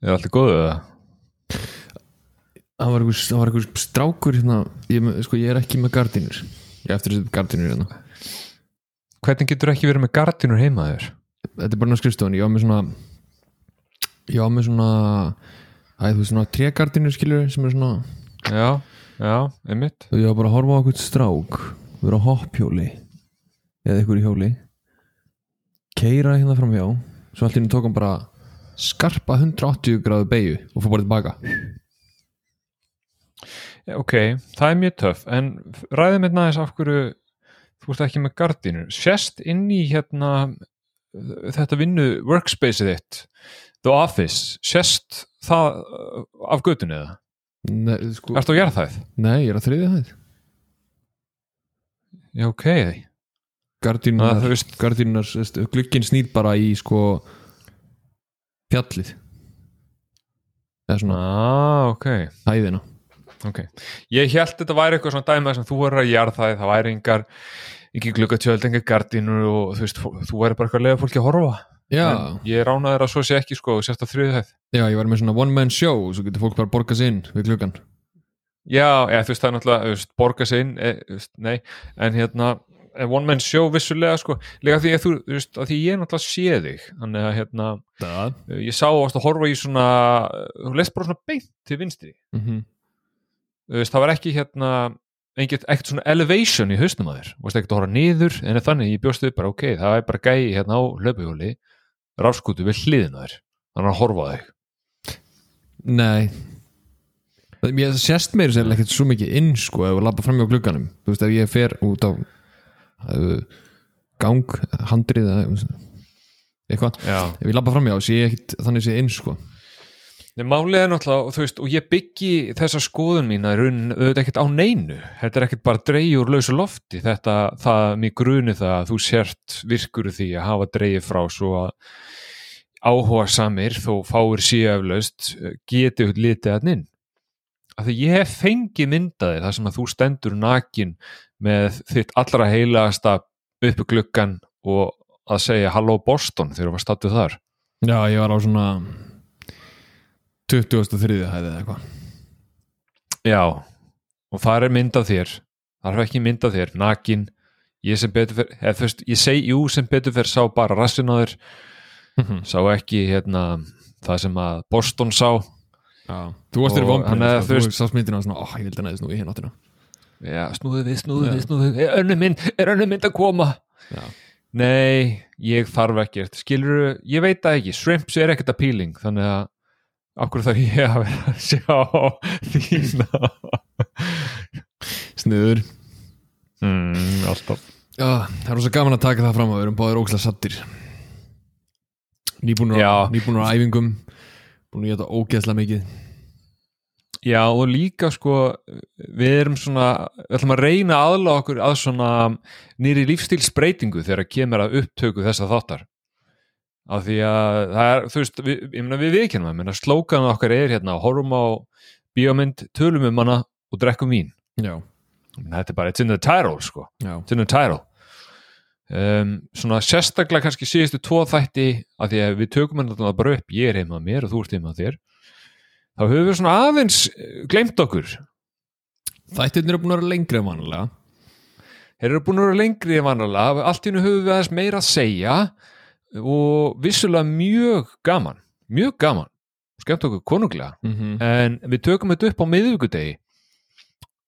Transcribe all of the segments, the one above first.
Er allt í góðu eða? það það var einhver strákur hérna, ég, er sko, ég er ekki með gardínur ég er eftir þessi gardínur hérna Hvernig getur ekki verið með gardínur heima þér? þetta er bara náttúrulega skrifstofan, ég á með svona ég á með svona æ, þú veist svona tregardínur skilur sem er svona, Já, já, einmitt og ég var bara að horfa á eitthvað strák vera á hoppjóli eða eitthvað í hjóli keira hérna fram hjá svo allt í henni tók hann bara skarpa 180 gráðu beigju og fór bara tilbaka Ok, það er mjög töff En ræðum hérna þess af hverju Þú ert ekki með gardínur Sérst inn í hérna Þetta vinnu workspaceið þitt The Office Sérst það uh, af götunni eða? Sko, Ertu að gera það? nei, ég er að þriðja það Já, ok gardínunar, Það, þú veist- gardínunar glukkin snýr bara í sko fjallið. Eða svona ah, ok. hæðina. Ok, ég held þetta væri eitthvað svona dæma sem þú verður að jarða það, það væri engar ekki glukkatjöld, engar gardínur og þú veist, þú væri bara eitthvað að lega fólki að horfa ég ránaður að svo sé ekki sko, sérst að þriðu hæð. Já, ég var með svona one man show svo getur fólk bara að borga sig inn við glukkan Já, eða, þú veist, það er náttúrulega, þú veist, borga sig inn e, nei, en hérna one man show vissulega sko. Líka því að þú, þú veist, að því ég náttúrulega sé þig. Þannig að hérna, það ég sá ást að horfa í svona þú leist bara svona beint til vinstri. Mm -hmm. þú veist, það var ekki hérna ekkert, ekkert svona elevation í hausnum að þér. Þú veist, ekkert að horfa niður, en þannig ég bjóst við bara, ok, það er bara gæi hérna á löpuhjóli rafskútu við hliðina þér. Þannig að horfa þig. Nei. Mér sérst meira sér ekkert svo mikið inn sko ef við labba fram hjá glukkanum þú veist ef ég fer út á gang, handrið eitthvað, ef ég labba fram sé ég ekkert þannig sé inn sko. Nei, málið er náttúrulega, þú veist, og ég byggi þessa skoðun mína í raunin auðvitað ekkert á neinu, þetta er ekkert bara dreigi úr lausu lofti, þetta, það mér gruni það að þú sért virkur í því að hafa dreigi frá svo að áhuga samir þó fáir síðaflaust geti út litið að inn. Að því ég hef fengið myndaði þar sem að þú stendur nakin með þitt allra heilagasta uppi gluggan og að segja halló Boston þegar þú var stattuð þar. Já, ég var á svona 2003 hæði eða eitthvað. Já, og það er mynd af þér. Það er ekki mynd af þér, nakin. Ég sem betur fer, eða þú veist, ég segi jú sem betur fer sá bara rassin á þér. Mhm. sá ekki hérna það sem að Boston sá. Já. Þú varst þér þú sko. þú veist- sást myndina og svona, ó, ég vildi að næði snúi hérna áttina Já, snúðu við, snúðu Já. við, snúðu við. Er önnur mynd, er önnur mynd að koma? Já. Nei, ég þarf ekkert. Skilur, ég veit það ekki. Shrimps er ekkert appealing, þannig að okkur þarf ég að vera að sjá þína? Sniður. Mm, Alltaf. Já, það er rosa gaman að taka það fram að við erum báðir ókslega sattir Nýbúnur á, æfingum. Búin að geta ógeðslega mikið Já og líka sko við erum svona, við ætlum að reyna aðla okkur að svona nýri lífstílsbreytingu þegar kemur að upptöku þessa þáttar. Af því að það er, þú veist, við, ég meina við viðkennum það, meina slókan okkar er hérna, horfum á bíómynd, tölum um hana og drekkum vín. Já, þetta er bara, it's in the title sko. Já, it's in the title. Um, svona sérstaklega kannski síðustu tvo þætti að því að við tökum þetta bara upp, ég er heima að mér og þú ert heima að þér þá höfum við svona aðeins eh, gleymt okkur. Þættirnir eru búin að vera lengri en vanlega þeir eru búin að vera lengri en vanalega. Allt í hennu höfum við aðeins meira að segja og vissulega mjög gaman mjög gaman, skemmt okkur konunglega. Mm -hmm. en við tökum þetta upp á miðvíkudegi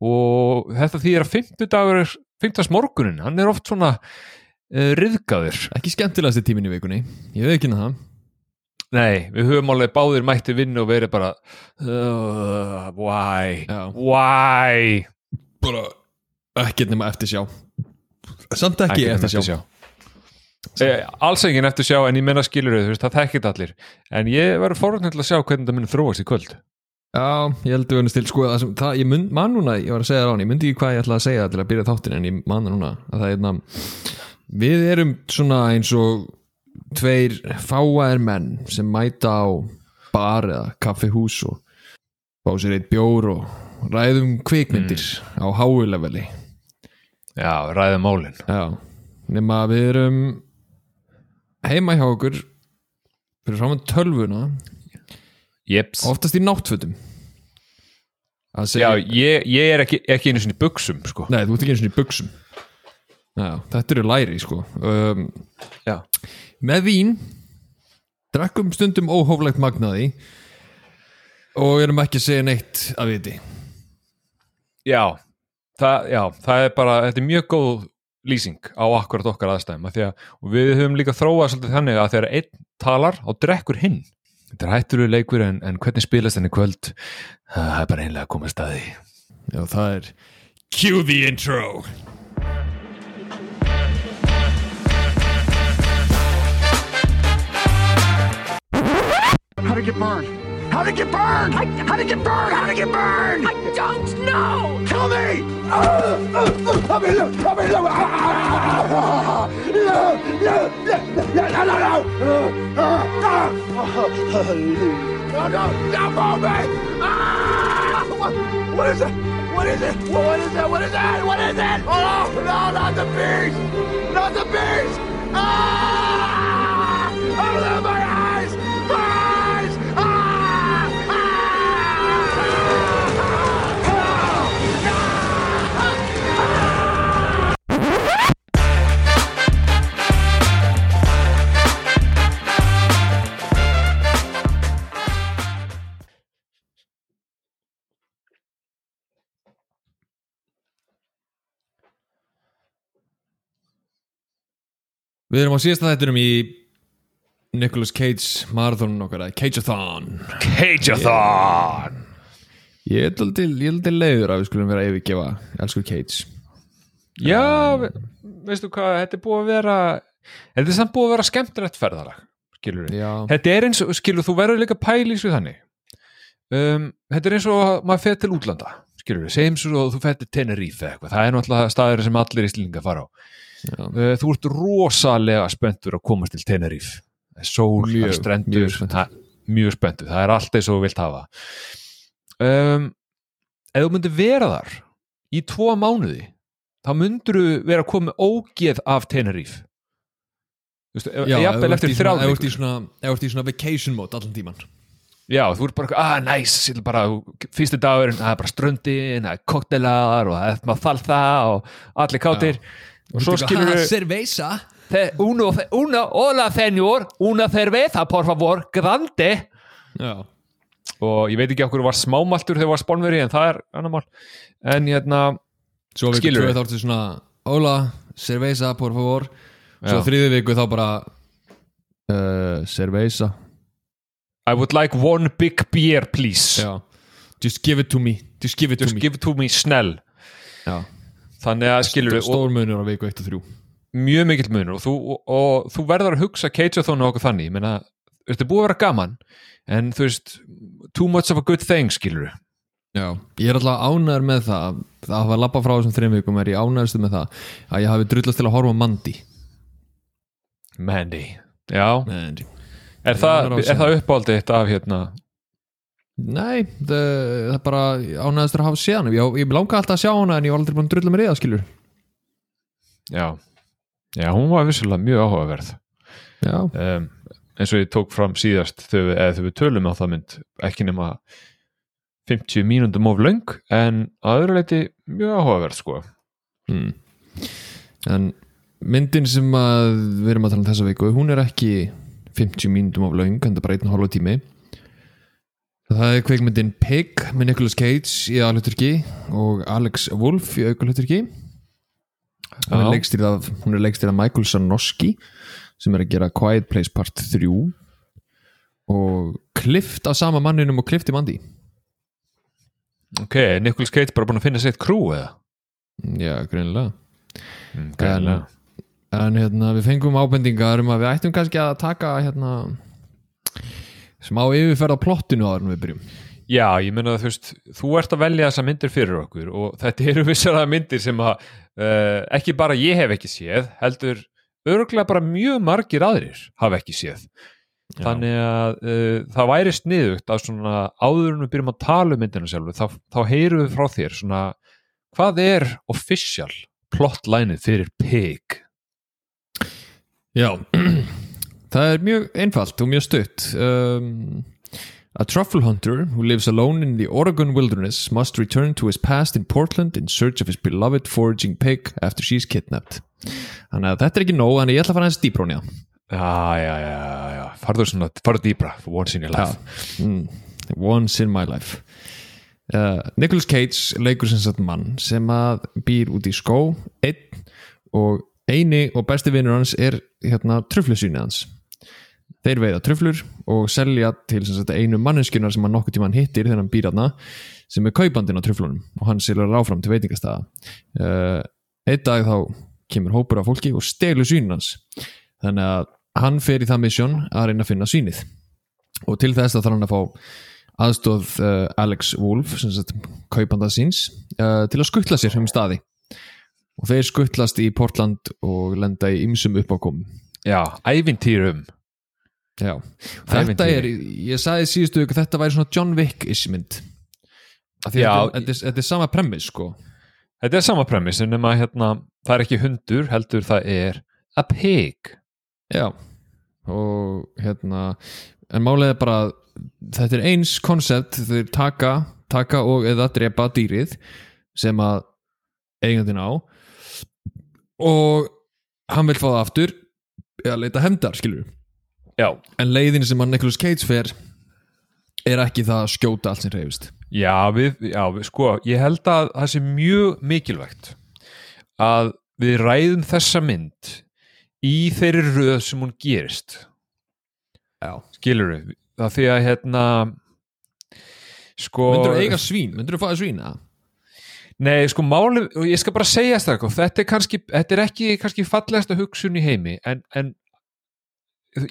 og þetta því er að 50 dagur 50 morgunin, hann er oft svona uh, riðgaður. Ekki skemmtilegasti tíminn í vikunni. Ég veit ekki það Nei, við höfum alveg báðir mætti vinnu og verið bara uh, Why? Já. Why? Bara ekkert nema eftir sjá Samt ekki, Ekki eftir sjá, Eh, alls enginn eftir sjá en ég menna skilur þau, það þekkit allir en ég verður forðan til að sjá hvernig það muni þróast í kvöld Já, ég held að við til sko það sem, það, ég mun, man núna, ég var að segja það á hann ég myndi ekki hvað ég ætla að segja til að byrja þáttin en ég man það núna að það er na, við erum svona eins og tveir fáaðir menn sem mæta á bar eða kaffihús og fá sér eitt bjór og ræðum kvikmyndir á háu leveli. Já, ræðum málin. Já, nema við erum heima hjá okkur fyrir fram að tölvuna. Jeps. Oftast í náttfötum. Já, ég, ég er ekki, ekki einu sinni buksum sko. Nei, þú ert ekki og í buksum Já, þetta eru læri sko. Um. Með vín drekkum stundum óhóflegt magnaði og erum ekki að segja neitt að viti. Já, það, já, það er bara þetta er mjög góð lýsing á akkurat okkar aðstæðum því að, og við höfum líka þróað svolítið þannig að þegar einn talar á drekkur hinn. Þetta er hætturlega leikur en, en hvernig spilast henni kvöld? Það er bara einlega að koma að staði. Já, það er Cue the intro How'd it get burned? How'd it get burned? How'd it get burned? How'd it get burned? I don't know! Tell me! Uh, uh, uh, Tell me, look, tell me, look. Ah, No, no, no, no, no, no, no. Uh, uh, uh. No, no, no, move me! Ah! What, what is it? What is it? What, what is it? What is it? What is it? Oh, no, not the beast! Not the beast! Ah! Open my Við erum á síðasta þættinum í Nicolas Cage marathónun okkar Cageathon. Cageathon! Ég er aldrei leiður að við skulum vera að yfirgefa elsku Cage. Já, ve veistu hvað, þetta er búið að vera þetta er samt búið að vera skemmtilegt ferðalag skilur við Þetta er eins og, skilur, þú verður líka pæli svo þannig. Um, Þetta er eins og að maður fer til útlanda skilur við, segjum svo að þú fer til Tenerife eitthvað, það er náttúrulega staður sem allir íslendinga fara á já, uh, Þú ert rosalega spenntur að komast til Tenerife. Það er sól, það Mjög, strendur. mjög spenntur. það- mjög spenntur, það er allt eins og þú vilt hafa. Um, Ef þú myndir vera þar í tvo mánuði þá myndur þú vera að koma ógeð af já jafnvel þú ert eftir svona- ef þú ert í svona, vacation mode allan tíman Já, þú ert bara, ah, næs, nice, bara, fyrsti dagurinn, það er bara ströndin, það er koktelar og það er maður þalða og allir kátir og svo skilur við, Cerveza? Uno, uno, hola senor, una cerveza, por favor, grande. Já, og ég veit ekki okkur var smámaltur þegar var spánveri en það er annar mál. En hérna, svo viku Skilurðu? tvö þá ertu svona Hola, cerveza, por favor. Svo Já. þriði viku þá bara uh, Cerveza. I would like one big beer please. Já. Just give it to me. Just give it just to me. give it to me snell. Já. Þannig að skilur við, Stór munur á viku 1 og 3 mjög mikill munur og þú, og, og þú verður að hugsa Cageathon og okkur þannig, ég meina þetta er búið að vera gaman en þú veist, too much of a good thing skilur við Já, ég er alltaf ánæður með það það hafa að lappa frá þessum þreim vikum er ég ánæðustu með það að ég hafi drullast til að horfa Mandy. Mandy, já, Mandy. er, það, er er það uppáldið eitt af hérna Nei, það, það er bara ánæðustur að hafa séð hann ég, ég langa alltaf að sjá hana en ég var aldrei búin að drulla með reyða skilur já, já, hún var vissulega mjög áhugaverð. Já, um, eins og ég tók fram síðast þegar við, tölum á það mynd ekki nema 50 mínúndum of löng en að öðru leiti mjög áhugaverð sko. Mm. en myndin sem við erum að tala um þessa viku hún er ekki 50 mínútum af laung en það er bara einn og hálfa tími það er kveikmyndin Pig með Nicolas Cage í aðluturki og Alex Wolff í aukaluturki hún er Já. leikstýrð af, af Michael Sarnowski sem er að gera Quiet Place Part 3 og klift af sama manninum og klifti mandi ok, Nicolas Cage bara búin að finna sitt krú eða? já, greinilega Mm, greinilega. en hérna, við fengum ábendingar um að við ættum kannski að taka hérna smá yfirferð á plottinu áður en við byrjum Já, ég meina að þú veist, þú ert að velja þessa myndir fyrir okkur og þetta eru vissara myndir sem að uh, ekki bara ég hef ekki séð, heldur örgulega bara mjög margir aðrir hafa ekki séð. Þannig að uh, það væri sniðugt að svona áður en við byrjum að tala um myndina sjálfur, þá, þá heyrum við frá þér svona, hvað er official plotlinið fyrir Pig? já, það er mjög einfalt og mjög stutt um, A truffle hunter who lives alone in the Oregon wilderness must return to his past in Portland in search of his beloved foraging pig after she's kidnapped. Þannig að þetta er ekki nóg, þannig að ég ætla að fara hans dýbrónja. Já, já, já, já, farðu svona, farðu dýbra once in your life. Mm, once in my life. Uh, Nicolas Cage leikur sem sagt mann sem að býr út í skó, einn og eini og besti vinnur hans er hérna truflusýni hans. Þeir veiða truflur og selja til sagt, einu manneskjunar sem hann nokkuð tíma hittir þegar hann býr aðna sem er kaupandinn á truflunum og hann selur áfram til veitingastæða. Uh, einn dag þá kemur hópur af fólki og stelur sýnin hans. Þannig að hann fer í það misjón að reyna að finna sýnið og til þess að þarf hann að fá aðstóð uh, Alex Wolf kaupanda síns uh, til að skuttla sér um staði og þeir skuttlast í Portland og lenda í ymsum uppákomum Já, ævintýrum. Já, þetta er, ég sagði síðustu ykkur þetta væri svona John Wick-ish mynd Af því Já. þetta, er- sama premiss sko Þetta er sama premissin nema hérna, það er ekki hundur, heldur það er a pig. Já, og hérna en málið er bara þetta er eins koncept þeir taka, taka og eða drepa dýrið sem að eigandinn á og hann vil fá það aftur eða leita hefndar, skilur Já. en leiðin sem að Nicolas Cage fer er ekki það að skjóta allt sem reyfist Já, við, já, við, sko, ég held að það sé mjög mikilvægt að við ræðum þessa mynd í þeirri röð sem hún gerist. Já. Skilur við? Það því að hérna, sko... Myndur þú eiga svín? Myndur þú fáið svín? eða? Nei, sko málið, ég skal bara segja það þetta er kannski, þetta er ekki kannski fallegasta hugsun í heimi en, en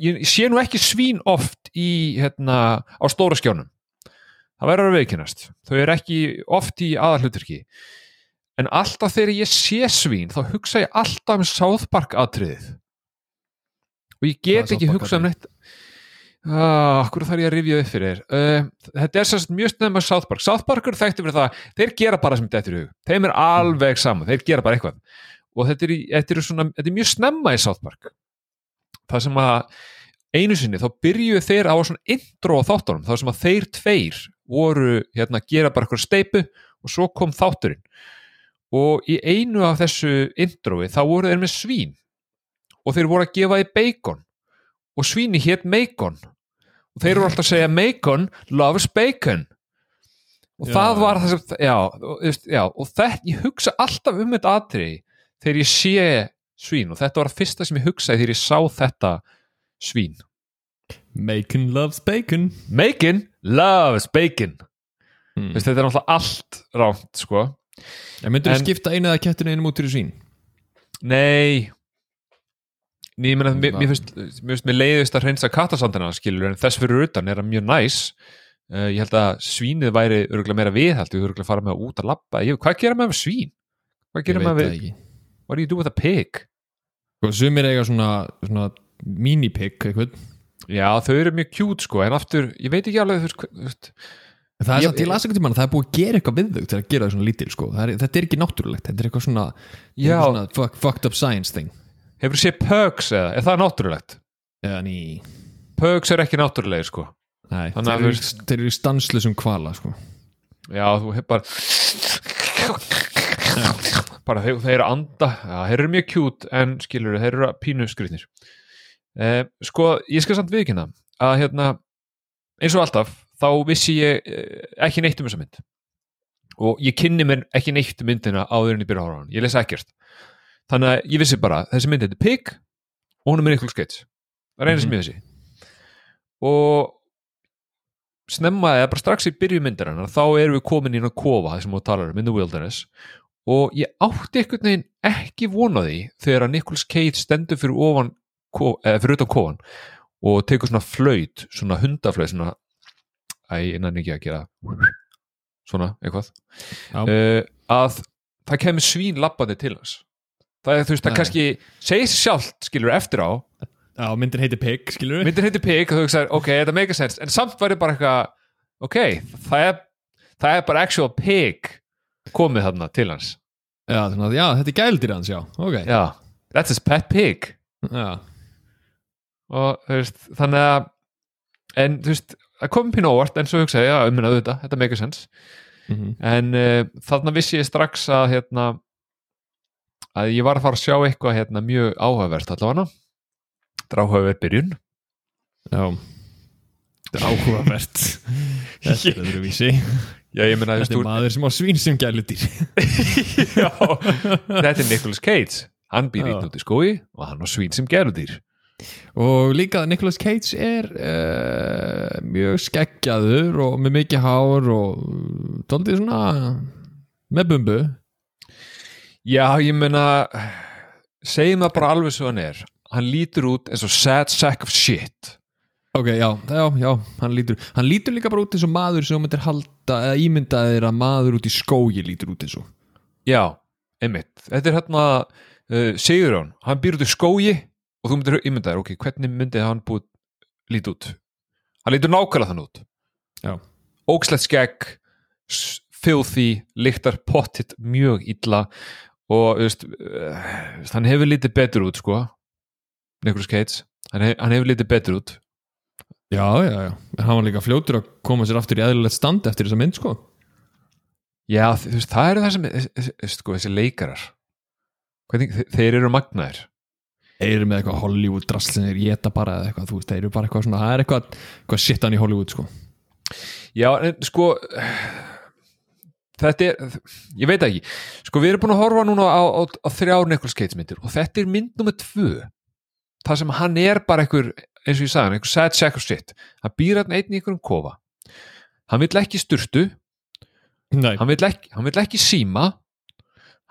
ég, sé nú ekki svín oft í, hérna, á stóra skjánum. Það verður að veikynast þau eru ekki oft í aðalhuturki en alltaf þegar ég sé svín þá hugsa ég alltaf um South Park atriðið. Og ég get ekki Park hugsað um neitt. Ah, okkur þarf ég að rifja upp fyrir uh, þetta er sérst mjög snemma South Park. South Park er þekkti fyrir það, þeir gera bara sem þetta er í hug, þeim er alveg saman þeir gera bara eitthvað. Og þetta er, þetta er, svona, þetta er mjög snemma í South Park það sem að einu sinni þá byrjuðu þeir á svona intro á þáttunum, þá sem að þeir tveir voru hérna að gera bara eitthvað steipu og svo kom þátturinn. Og í einu af þessu introi þá voru þeir með svín og þeir voru að gefa í bacon og svíni hétt Macon. Og þeir eru alltaf að segja Macon loves bacon. Og Já, það var það sem já, já, og þetta, ég hugsa alltaf um þetta atriði þegar ég sé svín og þetta var það fyrsta sem ég hugsaði þegar ég sá þetta svín Bacon loves bacon Macon loves bacon mm. Veist, þetta er náttúrulega allt rámt sko. En myndur þú skipta einu eða kettinu einum út fyrir svín? nei ég meina, mér, mér finnst mér finnst mér leiðist að hreinsa kattasandina skilur en þess fyrir utan er það mjög næs uh, ég held að svínið væri örgulega meira viðhald, við örgulega fara með út að ég, hvað gera maður með svín? hvað gera maður við, what do you do with a pig? Sko, sumir eiga svona, svona mini-pig eitthvað já, þau eru mjög cute sko, en aftur, ég veit ekki alveg þú veist, Það er samt, ég las ekkert um hana, það er búið að gera eitthvað við þau til að gera það svona lítil, sko. Er, þetta er ekki náttúrulegt, þetta er eitthvað svona, Já. eitthvað svona fuck, fucked up science thing. hefur þú séð pugs eða, er það náttúrulegt? Eða ný, pugs er ekki náttúrulega sko nei, Þannig að þeir eru, í stanslusum kvala, sko. Já, þú hef bara bara þeir, þeir að anda. Já, þeir eru mjög kjút en skilur þeir eru að pínu skrýtnir. Eh, sko, ég skal samt viðkynna að hérna, eins og alltaf þá vissi ég eh, ekki neitt um þessa mynd. Og ég kynni mér ekki neitt um myndina áður en ég byrja að horfa á hann ég lesa ekkert. Þannig að ég vissi bara, þessi mynd heitir Pig og hún er með Nicolas Cage. Það er eina sem ég vissi. Og snemma eða bara strax í byrju myndarinnar þá erum við komin inn á kofa þessum við talar um in the wilderness og ég átti einhvern veginn ekki vona því þegar að Nicolas Cage stendur fyrir ofan eða fyrir utan kofan og tekur svona flöyt, svona hundaflöyt svona, æ, innan ekki að gera svona, eitthvað. Uh, að það kemur svín labbandi til hans. Það er þú veist, það Nei. kannski segir sér sjálft, skilur eftir á. Já, myndin heitir pig, skilur myndin heitir Pig og þú hugsaðir, ok, þetta make a sense en samt væri bara eitthvað ok, það er, það er bara actual Pig komið þarna til hans. Já, þannig að, já, þetta er gældir hans, já, ok. já, that's his pet pig. Já, og þú veist, þannig að en þú veist, það kom pínu óvart en svo hugsaði, já, um minna auðvitað, þetta make sense. Mhm. en uh, þarna vissi ég strax að hérna að ég var að fara að sjá eitthvað hérna mjög áhugavert allavega. Þetta er áhugaverð byrjun. Já. Þetta er áhugavert Þetta er öðruvísi já, ég meina, Þetta er maður sem á svín sem gæludýr. Já, þetta er Nicolas Cage. Hann býr Já. ít út í skói og hann á svín sem gerudýr Og líka Nicolas Cage er uh, mjög skeggjaður og með mikið hár og daldið svona með bumbu. Já, ég meina segjum það bara alveg svo hann er. Hann lítur út eins og sad sack of shit Ok, já, já, já, hann lítur hann lítur líka bara út eins og maður sem myndir halda eða ímyndaðir að maður út í skógi lítur út eins og Já, einmitt. Þetta er hérna uh, Sigurjón, hann býr út í skógi og þú myndir ímyndaðir, ok, hvernig myndi hann búið lít út? Hann lítur nákvæmlega þann út. Já, Ógslegt skegg, filthy, lyktar pottit mjög illa og veist, uh, hann hefur lítið betur út, sko. Nicolas Cage, hann, hef, hann hefur lítið betur út. Já, já, já. Hann var líka fljótur að koma sér aftur í eðlilegt stand eftir þessa mynd, sko. Já, þú veist, það eru það sem, sko, þessi leikarar. Hvernig, þe- þeir eru magnaðir. Þeir eru með eitthvað Hollywood drasl sem þeir geta bara eða eitthvað, þú veist, þeir eru bara eitthvað svona það er eitthvað, eitthvað shit hann í Hollywood, sko. Já, en sko þetta er, ég veit ekki. Sko við erum búin að horfa núna á, á, á þrjár Nicolas Cage myndir og þetta er mynd nummer tvö. Það sem hann er bara einhver eins og ég sagði, hann, einhver sad sack of shit. Hann býr hann einn í einhverjum kofa. Hann vill ekki sturtu. Hann vill ekki, hann vill ekki síma.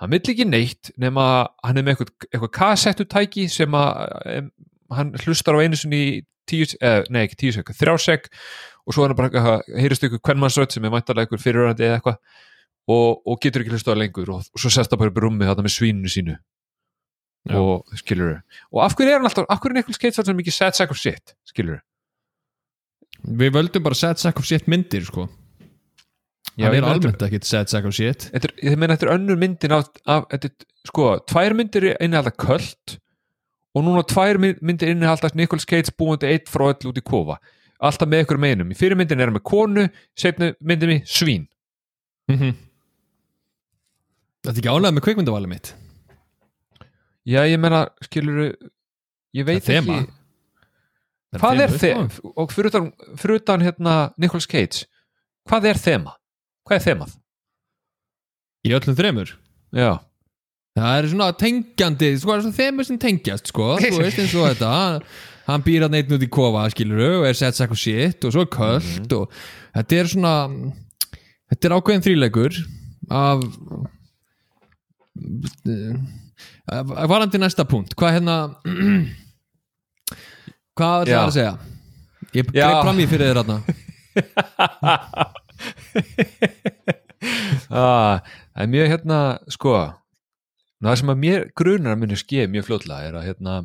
Hann vill ekki neitt nema hann er með eitthvað, eitthvað kassettutæki sem að hann hlustar á einu sinni tíu, eða, nei ekki tíu sek þrjásek og svo er hann bara heyrist ykkur kvennmannsrödd sem er mæntalega ykkur fyrirörandi eða eitthvað. Og, og getur ekki hlustað lengur. Og, og svo sest það bara upp í rúmi þetta með svíninu sínu Já. og skilur og af hverju er hann alltaf, af hverju er Nicolas Cage alltaf mikið sad sack of shit, skilur við völdum bara sad sack of shit myndir, sko. Já, hann er almennt ekkit sad sack of shit. Ég meina þetta er önnur myndin af, af er, sko, tvær myndir innihalda köld og núna tvær my- myndir innihalda Nicolas Cage búandi eitt frá öll út í kofa. Alltaf með ykkur meinum, í fyrir myndin er hann með konu setna myndin með svín. Mhm. Þetta er ekki ánægð með kvikmyndavalið mitt já ég meina, skilur ég veit Það ekki. þema. hvað er þema, þema, og fyrir utan, fyrir utan hérna, Nicolas Cage hvað er þema, hvað er þemað? Í öllum þremur? Já, Það er svona tengjandi, sko, það er svona þemur sem tengjast, sko, þú veist eins og þetta hann, býr að neitt út í kofa, skilur og er sett sakk og shit og svo er köld og þetta er svona þetta er ákveðin þríleikur af af- varandi næsta punkt, hvað hérna hvað er það að segja? Ég greið fram í fyrir þér þarna. Ah, það er mjög hérna sko það sem að mér grunar að muni skeið mjög fljótlega er að hérna,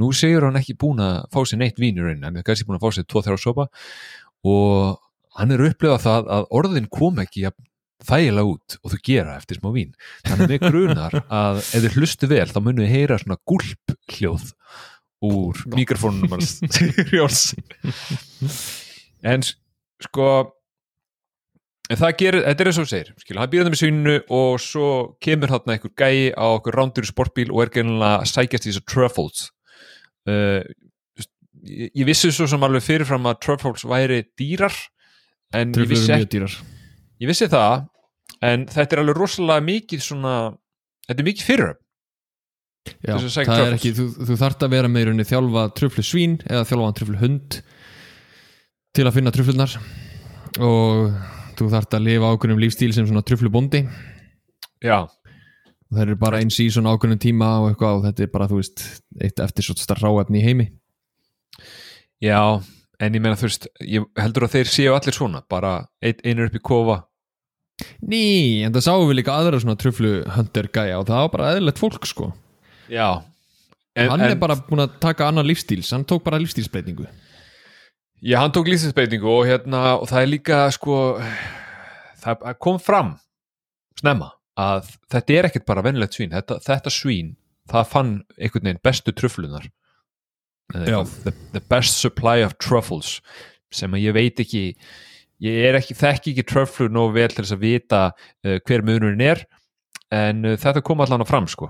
nú segur hann ekki búin að fá sér neitt vínur inn, hann er kannski búin að fá sér tvo þrjá sopa. Og hann er upplifað það að orðin kom ekki jafn þægilega út og þau gera eftir smá vín. Þannig mér grunar að ef þið hlustu vel þá munið heyra svona gulp hljóð úr mikrofónunum hans Sigurjóns en sko en það gerir, þetta er eins og þú segir skilur, hann býrði með svínu og svo kemur hann einhver gæi á okkur rándur sportbíl og er gennilega að sækjast í þessu truffles. Uh, ég, ég vissi svo sem alveg fyrirfram að truffles væri dýrar en ég Truflur vissi, eru ekki, ég vissi það en þetta er alveg rosalega mikið svona þetta er mikið fyrir Já, það er truffles. ekki, þú, þú þarft að vera með rauninni þjálfa truflu svín eða þjálfa truflu hund til að finna truflunar og þú þarft að lifa ákveðnum lífstíl sem svona truflu bondi já, það eru bara eins í svona ákveðnum tíma og eitthvað og þetta er bara, þú veist, eitt eftir svo starf ráefni í heimi. Já en ég meina þú veist, ég heldur að þeir séu allir svona, bara ein, einur upp í kofa. Ný, en það sáum við líka aðra svona truflu hunter gæja og það var bara eðlilegt fólk sko. Já. En, hann en, er bara búin að taka annan lífstíls hann tók bara lífstílsbreytingu. Já, hann tók lýsinsbeitingu og hérna og það er líka sko það kom fram snemma að þetta er ekkert bara venlegt svín. Þetta, þetta svín, það fann einhvern veginn bestu truflunar Já. The, the best supply of truffles sem að ég veit ekki ég ekki, þekki ekki tröflur nógu vel til þess að vita uh, hver munurinn er en uh, þetta kom allan á fram sko.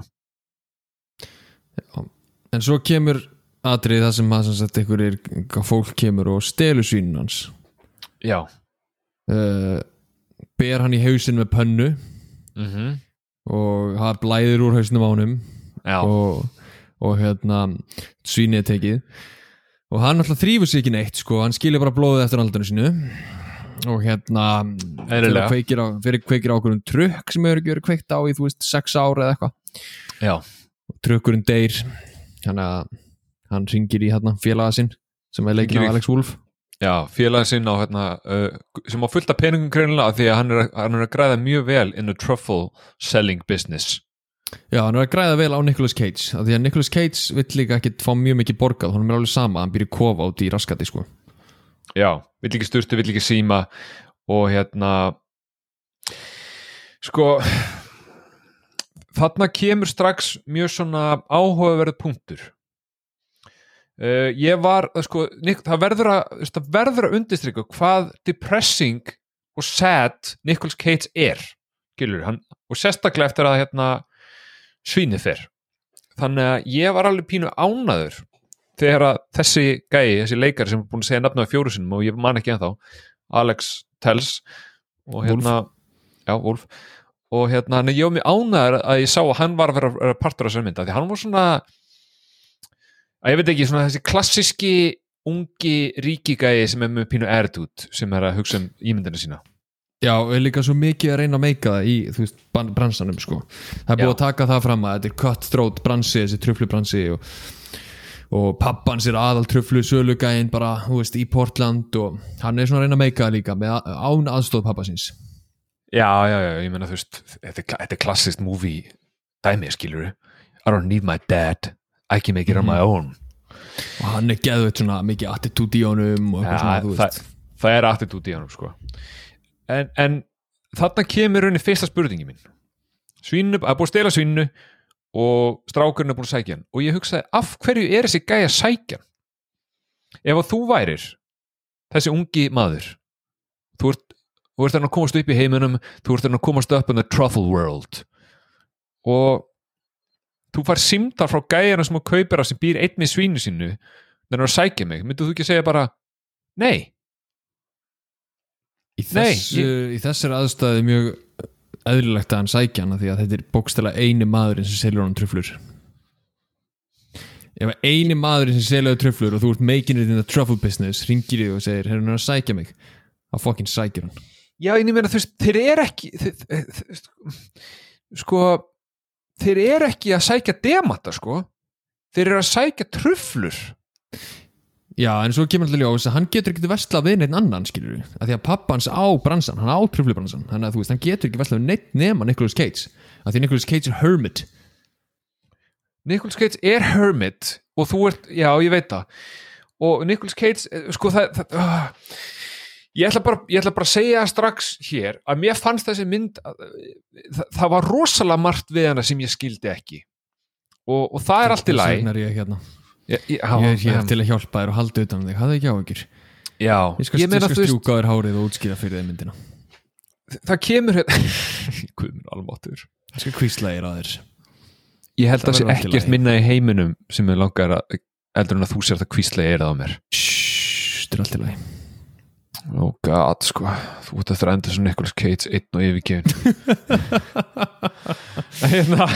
En svo kemur atrið það sem að sagt, er, fólk kemur og stelur svínun hans. Já. Uh, ber hann í hausin með pönnu mm og það blæðir úr hausnum á já, og, og hérna svínið tekið. Og hann alltaf þrýfur sig ekki neitt sko, hann skilja bara blóðið eftir aldanu sínu. Og hérna fyrir kveikir á, fyrir kveikir á okkur um trukk sem hefur ekki verið kveikt á í þú veist sex ára eða eitthvað. Já, trukkurinn deyr. Að hann ringir í hérna félaga sinn sem er leikin af Alex Wolf. Já félagin sinn á hérna, uh, sem á fullt af peningum greinilega af því að hann er, hann er að græða mjög vel in the truffle selling business Já, hann er að græða vel á Nicolas Cage af því að Nicolas Cage vill líka ekki fá mjög mikið borgað, hann er alveg sama, hann í kofa út í raskati sko. Já, vill ekki sturtu, vill ekki síma og hérna sko þarna kemur strax mjög svona áhugaverð punktur. Uh, ég var sko, Nik, það verður að það verður að undistrykka hvað depressing og sad Nicolas Cage er skilur, hann, og sérstaklega eftir að hérna, svínið fer. Þannig að ég var alveg pínu ánaður þegar að þessi gæi, þessi leikari sem er búin að segja nafna á fjóru sinum og ég man ekki ennþá Alex Tells og hérna, já, Wolf. Og hérna, hann ég var mjög ánæður að ég sá að hann var að vera, partur af þessari mynd af því hann var svona að ég veit ekki, svona þessi klassiski ungi ríki gæi sem er með pínu attitude sem er að hugsa um ímyndina sína Já, er líka svo mikið að reyna að meika það í, veist, bransanum sko. Það er búið Já. að taka það fram að þetta er cutthroat bransi, þessi truflubransi og, og pappans er aðal truflu sölugæinn bara, þú veist, í Portland og hann er svona að reyna að meika það líka með án aðstóð pappasins Já, já, já, ég meina þú veist þetta er, þetta er klassist movie dæmi, skilur I don't need my dad. I can make it on my own. Og hann er geðveit svona mikið attitúd í honum og eitthvað svona, þú það, veist. það er attitút í hann sko. En, en þarna kemur rauninni fyrsta spurningi mín. Svínu, að búið að stela svínu og strákurinn er búin að sækja hann. Og ég hugsaði, af hverju er þessi gæja sækja ef að þú værir þessi ungi maður þú ert, þú ert að komast upp í heiminum þú ert að komast upp in the truffle world og þú fær símtar frá gæjana sem að kaupir að sem býr einn með svínu sínu þannig að sækja mig, myndu þú ekki segja bara nei, í, Nei, þessu, í þessari aðstæði er mjög eðlilegt að hann sækja hana því að þetta er bókstæla eini maðurinn sem selur hann truflur. Ef eini maðurinn sem selur hann truflur og þú ert making it in the truffle business ringir þig og segir, hefur hann að sækja mig. Þá fokkin sækjur hann. Já, en ég meina, þú veist, þeir eru ekki þeir, þeir, sko þeir eru ekki að sækja demata, sko. Þeir eru að sækja trufflur já, en svo kemur alltaf ljós að hann getur ekki vestlað við neitt annan, skilur við að því að pappans á bransan, hann á truflubransan þannig að þú veist, hann getur ekki vestlað við neitt nema Nicolas Cage, að því Nicolas Cage er hermit. Nicolas Cage er hermit og þú ert, já, ég veit það. Og Nicolas Cage, eh, sko það, það uh, ég ætla bara ég ætla bara að segja strax hér að mér fannst þessi mynd að, það, það var rosalega margt við hana sem ég skildi ekki. Og, og það er allt í læg vegna er ég er hér til að hjálpa þér og halda utan um þig, hafðu ekki á ykkur já, Ég skal, ég skal strjúka þér hárið og útskýra fyrir þeim myndina. Það kemur Guðmur almáttur Ég skal kvísla þér að þér ég held Það að það sé ekkert minna í heiminum sem er langar að eldur en að þú sér það kvíslega er það á mér. Þetta er allt í lagi. Oh god sko. Þú ert að það enda svo Nicolas Cage einn og yfirgefin hérna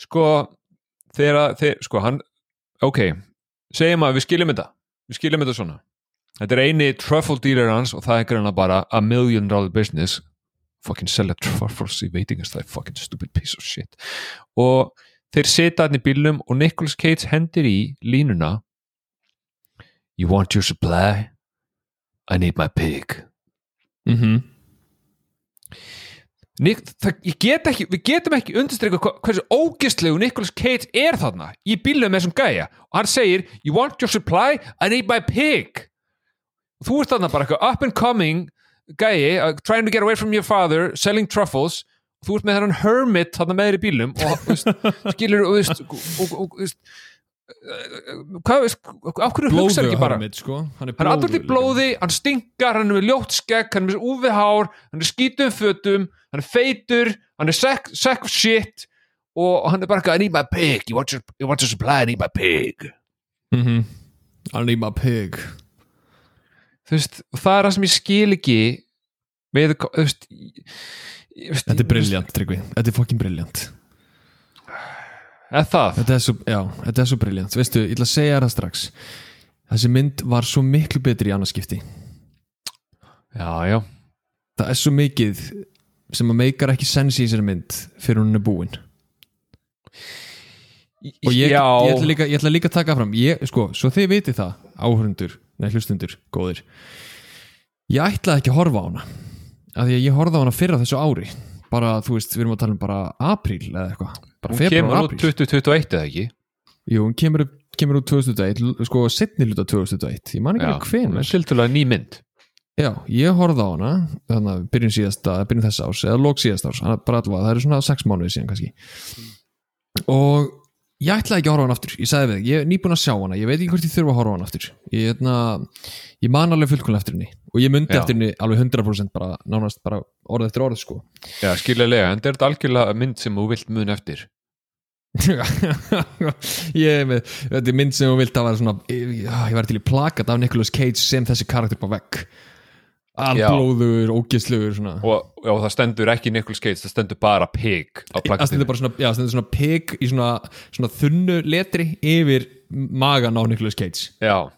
sko þegar að þeir, sko hann ok, segjum að við skiljum þetta. Við skiljum þetta svona. Þetta er eini truffle dealer hans og það er greinlega bara a million dollar business. Fucking selja truffles í veitingastæði fucking stupid piece of shit. Og þeir setja hann í bílnum og Nicolas Cage hendir í línuna. You want your supply? I need my pig. Mm -hmm. Nik, það, get ekki, við getum ekki undirstryka hversu ógistlegu Nicolas Cage er þarna í bílum með þessum gæja. Og hann segir, you want your supply? I need my pig. Og þú ert þarna bara eitthvað up and coming gæji, uh, trying to get away from your father selling truffles. Og þú ert með þennan hermit þarna með þér í bílum og skilur og, þú veist, veist, hvað veist, af hverju hugsa ekki bara? mitt, sko. hann er, alltaf í blóði, hann stinkar hann er með ljótt skegg, hann er með úfið hár hann er skítum fötum, hann er feitur hann er sack, sack of shit og hann er bara eitthvað, I need my pig. You want your, you want your supply, I need my pig. Mhm. I need my pig. Þú veist, það er það sem ég skil ekki með, þú veist Þetta er briljant, Tryggvi, þetta er fokkin briljant. Eða það, Þetta er svo, er svo briljant. Veistu, ég ætla að segja það strax. Þessi mynd var svo miklu betri í annarskipti já, já. Það er svo mikið sem að meikar ekki sens í þessari mynd fyrir hún er búin. Og ég, ég, ætla líka, ég ætla líka að taka fram ég, sko, svo þið viti það, áhörundur nei, hlustundur, góðir ég ætlaði ekki að horfa á hana af því að ég horfði á hana fyrra þessu ári bara, þú veist, við erum að tala um bara apríl eða eitthvað, bara hún februar kemur og út apríl. 2021 eða ekki? Jú, hún kemur, kemur út 2001 sko, setni luta 2001, ég man ekki alveg hven tiltölulega ný mynd Já, ég horfði á hana þannig að byrjun síðasta, byrjun þess árs eða lók síðasta árs, bara allavega, það eru svona sex mánuði síðan kannski. Og ég ætlaði ekki að horfa hana aftur ég sagði við, ég er nýbúin að sjá hana ég veit ekki hvort ég þurfa að horfa hana aftur. Ég, hérna, ég man alveg fullkomlega eftir henni og ég myndi Já. eftir henni alveg 100% bara, nánast bara orð eftir orð sko. Já, skiljaðlega, en þetta er algjörlega mynd sem þú vilt mun eftir. Ég með, þetta er mynd sem þú vilt að vera svona, ég, ég var til í plakat af Nicolas Cage sem þessi karakter på vegg alblóður, ógislugur svona. Og, og það stendur ekki Nicolas Cage, það stendur bara pig það stendur bara svona, já, stendur svona pig í svona, svona þunnu letri yfir magan á Nicolas Cage. Já,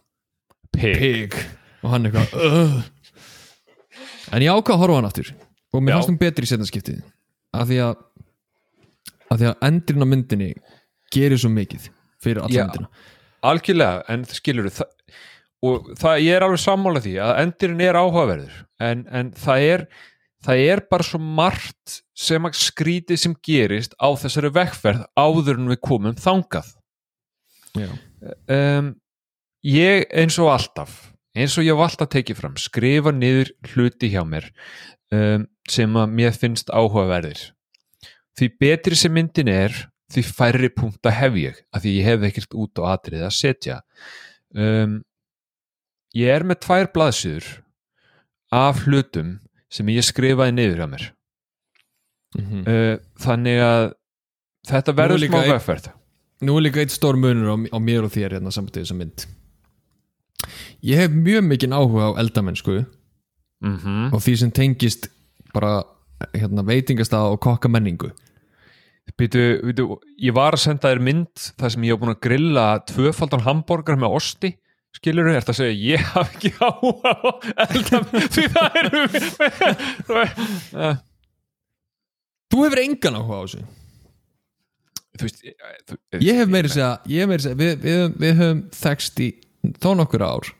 pig, pig. Og hann eitthvað uh. en ég ákvað að horfa hann aftur. Og mér fannst hún betri í setnaskiptið af því að af því að endurinn á myndinni gerir svo mikið fyrir alla Já. myndina. Algjörlega en skilur það og það, ég er alveg sammála því að endurinn er áhugaverður en, en það er það er bara svo margt sem að skrítið sem gerist á þessari vekkferð áður en við komum þangað. Um, ég eins og alltaf eins og ég hef alltaf tekið fram skrifa niður hluti hjá mér um, sem að mér finnst áhugaverðir. Því betri sem myndin er því færri punkt að hef ég af því ég hef ekkert út á atrið að setja. Um, ég er með tvær blaðsýður af hlutum sem ég skrifaði niður hjá mér. Mm uh, þannig að þetta verður smá vegferð. Nú er líka eitt stór munur á, á mér og þér hérna samt í þessa mynd. Ég hef mjög mikinn áhuga á eldamennsku. Mm -hmm. og því sem tengist bara hérna, veitingastað og kokka menningu. Býtu, býtu, ég var að senda þér mynd þar sem ég hef búin að grilla tvöfaldan hambúrgar með osti skilur þú, ert að segja ég haf ekki á því það er þú hefur engan áhuga á þessu. Veist þú, ég hef meiri segja, hef meiri segja við, við, við höfum þekst í þó nokkur ár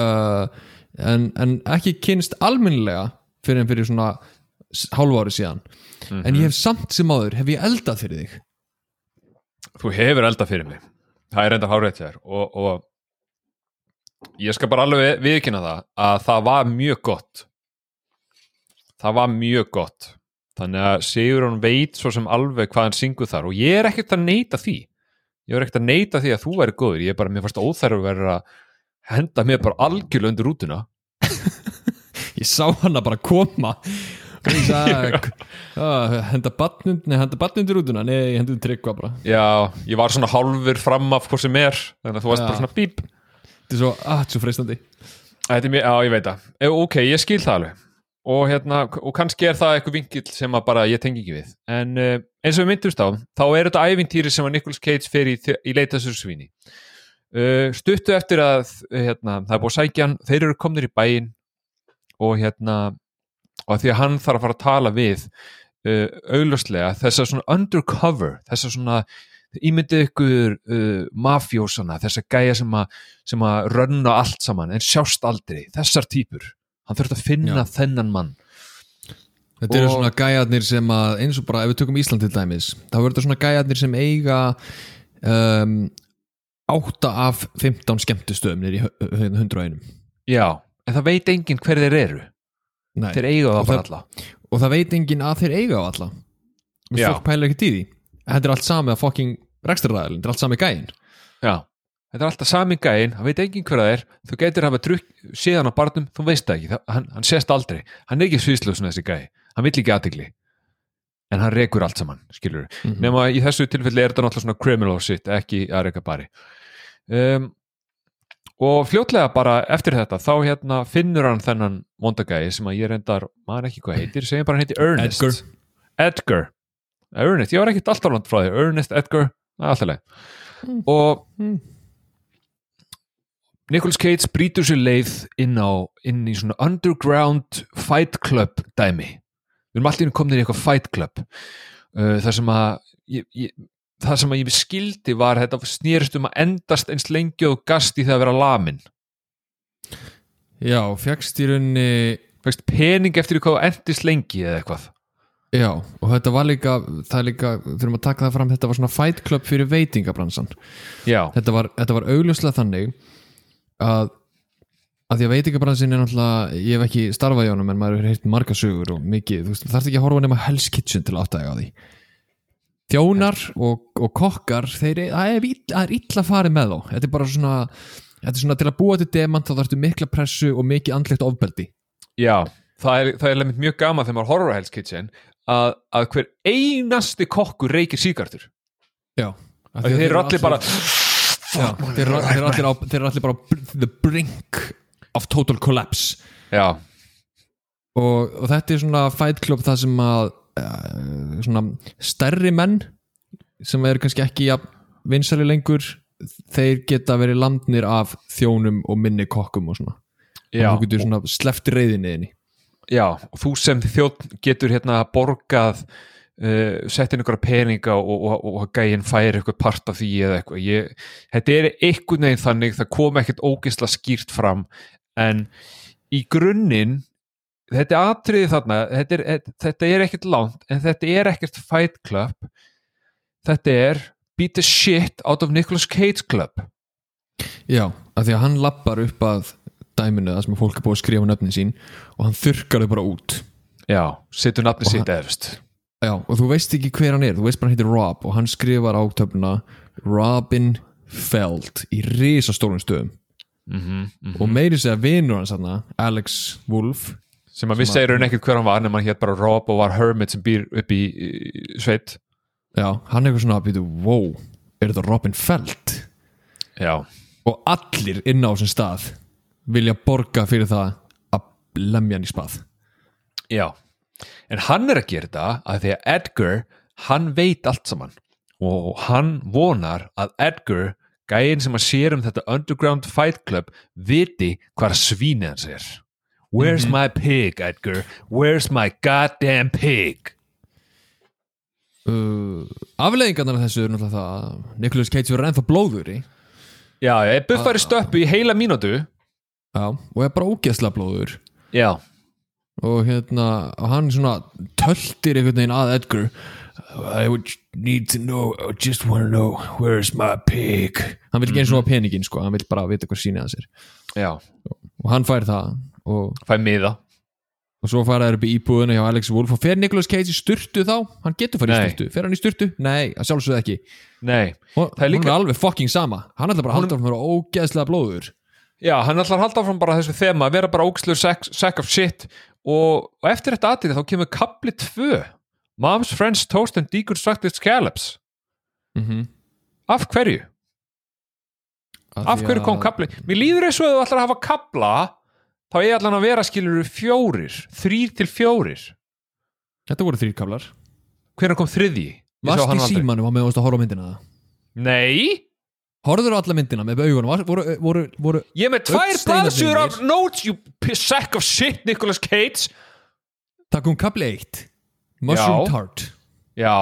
uh, en, en ekki kynst almennilega fyrir en fyrir svona hálfu ári síðan. En ég hef samt sem áður, hef ég eldað fyrir þig? Þú hefur elda fyrir mig. Það er enda hárið þér. Og, og ég skal bara alveg viðkynna það að það var mjög gott. Það var mjög gott. Þannig að Sigurón veit svo sem alveg hvað hann syngur þar og ég er ekkert að neita því. Ég er ekkert að neita því að þú væri góður. Ég er bara, mér fannst óþærf að vera að henda mér bara algjörlega undir rútuna. Ég sá hana bara koma. Ég sagði uh, henda henda batnundir útuna nei, ég hendur tryggva bara. Já, ég var svona hálfur fram af hvað sem er þannig að þú varst bara svona bíp þetta er svo, ah, þetta er svo freistandi. Þetta er mér, já ég veit það. E, ok, ég skil það alveg. Og, hérna, og kannski er það eitthvað vinkill sem bara ég tengi ekki við. En uh, eins og við myndumst á, þá er þetta ævintýri sem að Nicolas Cage fer í, í leitasur svíni uh, stuttu eftir að hérna, það er búið að sækja hann þeir eru komnir í bæinn. Og hérna og því að hann þarf að fara að tala við uh, augljóslega þess að svona undercover þess að svona ímyndið ykkur uh, mafjósana, þess að gæja sem að sem að rönna allt saman en sjást aldrei, þessar típur hann þurft að finna Já. þennan mann. Þetta eru Og- svona gæjarnir sem að eins og bara ef við tökum Ísland til dæmis þá verður þetta svona gæjarnir sem eiga um, 8 af 15 skemmtustöðum niður í hu- hu- 101 já, en það veit enginn hver þeir eru. Nei. þeir eiga það- alla. og það veit enginn að þeir eiga á alla. Og fólk pælar ekkert í því. Þetta er allt sami að fucking rekstraræðilin, þetta er allt sami gæjin Já, þetta er alltaf sami gæinn, hann veit engin hver það er þú gætir hafa drukk, séðan á barnum þú veist það ekki, það, hann, hann sést aldrei. Hann er ekki sviðslöf svona þessi gæi, hann vill ekki aðtigli en hann rekur allt saman skilur Mhm. nema í þessu tilfelli er þetta náttúrulega svona criminal shit, ekki að reka bari. Um, og fljótlega bara eftir þetta þá hérna finnur hann þennan mondagæi sem að ég reyndar, maður ekki hvað heitir segjum bara hann heitir Ernest. Edgar. Edgar. Ernest, ég var ekkert alltaf langt frá því. Ernest, Edgar, alltaf leið Mm. og Mm. Nicolas Cage brýtur sér leið inn á inn í svona underground fight club dæmi. Við erum allir komin í eitthvað fight club. Uh, þar sem að ég, ég, það sem að ég skildi var þetta snýrist um að endast eins lengi og gast í það að vera lamin Já, fegst í rauninni Fækst pening eftir því hvað endist lengi eða eitthvað Já, og þetta var líka það er líka, þurfum að taka það fram þetta var svona fight club fyrir veitingabransan. Já, þetta var, þetta var augljóslega þannig að að því að veitingabransin er náttúrulega ég hef ekki starfað í honum en maður hefur heyrt marga sögur og mikið, þú veist, þarf ekki að horfa nema Hell's Kitchen til áttæga á því. Þjónar og, og kokkar þeir, það er, er illa farið með þá. Þetta er bara svona þetta er svona til að búa til demant þá þarftu mikla pressu og mikið andlegt ofbeldi. Já það er, það er mjög gaman þegar maður horfir á Hell's Kitchen að, að hver einasti kokkur reykir síkartur Já, þeir eru allir bara Já, þeir, eru- allir eru allir bara the brink of total collapse. Já, og, og þetta er svona fight club það sem að uh, svona stærri menn sem eru kannski ekki ja, vinsæli lengur þeir geta verið landnir af þjónum og minni kokkum og svona. Svona sleft reyðinni já þú sem þjótt getur hérna borgað uh, sett inn einhverja peninga og, og, og, gæinn færi eitthvað part af því eða eitthvað. Ég, þetta er einhvern veginn þannig það kom ekkert ógisla skýrt fram en í grunninn þetta er atriði þarna þetta er, þetta er ekkert langt en þetta er ekkert fight club. Þetta er beat the shit out of Nicolas Cage club. Já, af því að hann lappar upp að dæminu það sem fólk er búið að skrifa nöfnin sín og hann þurrkar þau bara út. Já, setur nafni Og sitt efst. Já, og þú veist ekki hver hann er, þú veist bara hann heitir Rob og hann skrifar á töfluna Robin Feld í risastólum stöðum. Mm -hmm, og meiri segja hans hann Alex Wolf sem að við segjum ekkert hver hann var nema hann hétt bara Rob og var hermit sem býr upp í, í sveit. Já, hann er eitthvað svona að býta, wow, er þetta Robin Feld? já, Og allir inn á þessum stað vilja borga fyrir það að lemja hann í spað. Já. En hann er að gera þetta að því að Edgar hann veit allt saman. Og hann vonar að Edgar gæinn sem að sér um þetta underground fight club viti hvar svínið hans er. Where's my pig Edgar? Where's my goddamn pig? Uh, Afleðingarnar af þessu er náttúrulega það að Nicolas Cage verður ennþá blóður í já, ég buffari stöppu í heila mínútu Já, og er bara ógeðslega blóður. Já, og hérna hann svona töltir einhvern veginn að Edgar. I would need to know I just wanna know where's my pig? Hann vil ekki eins og að peningin sko. Hann vil bara vita hvað sýnið hans er já, og hann fær það og, fæ miða. Og svo fara þær upp í íbúðuna hjá Alex Wolf og fer Nicolas Cage í sturtu þá? Hann getur farið í Nei. sturtu, fer hann í sturtu? Nei, að sjálfsögðu ekki. Nei, og Það er hún líka- er alveg fucking sama. Hann ætla bara að halda frá mér ógeðslega blóður Já, hann ætlar að halda áfram bara þessu þema að vera bara ógslur sack, sack of shit. Og, og eftir þetta aðrið þá kemur kapli 2 Mom's French Toast and Deconstructed Scallops. Mm -hmm. Af hverju? Af hverju kom kapli? Mér líður og að þú ætlar að hafa kapla þá er allan að vera skilur fjórir þrýr til fjórir. Þetta voru þrýrkablar Hvernig kom sá varst í símanum á meðan þú varst að horfa á myndina. Það Nei, horfður á alla myndina með augunum. Voru, voru, voru, ég með tvær blaðsjur af notes you sack of shit Nicolas Cage. Það kom kapli 1 Mushroom Já. Tart. Já,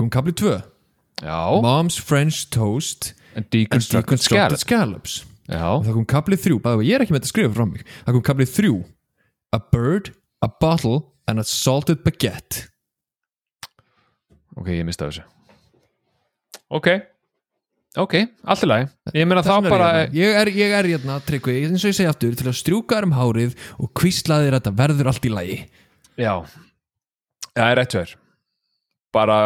kom kapli 2 já. Mom's French Toast And Deconstructed Scallops. Scallops. Já, og það kom kapli 3 bæði, ég er ekki með þetta að skrifa fram mig það kom kapli 3 A bird, a bottle and a salted baguette. Ok, ég mista þessu. Ok ok, allt í lagi. Ég meina vegna er bara ég, hérna. ég er, ég er hérna, Tryggvi, eins og ég segi aftur til að strjúka þér um hárið og kvísla þér að þetta verður allt í lagi. Já, það er rétt verð bara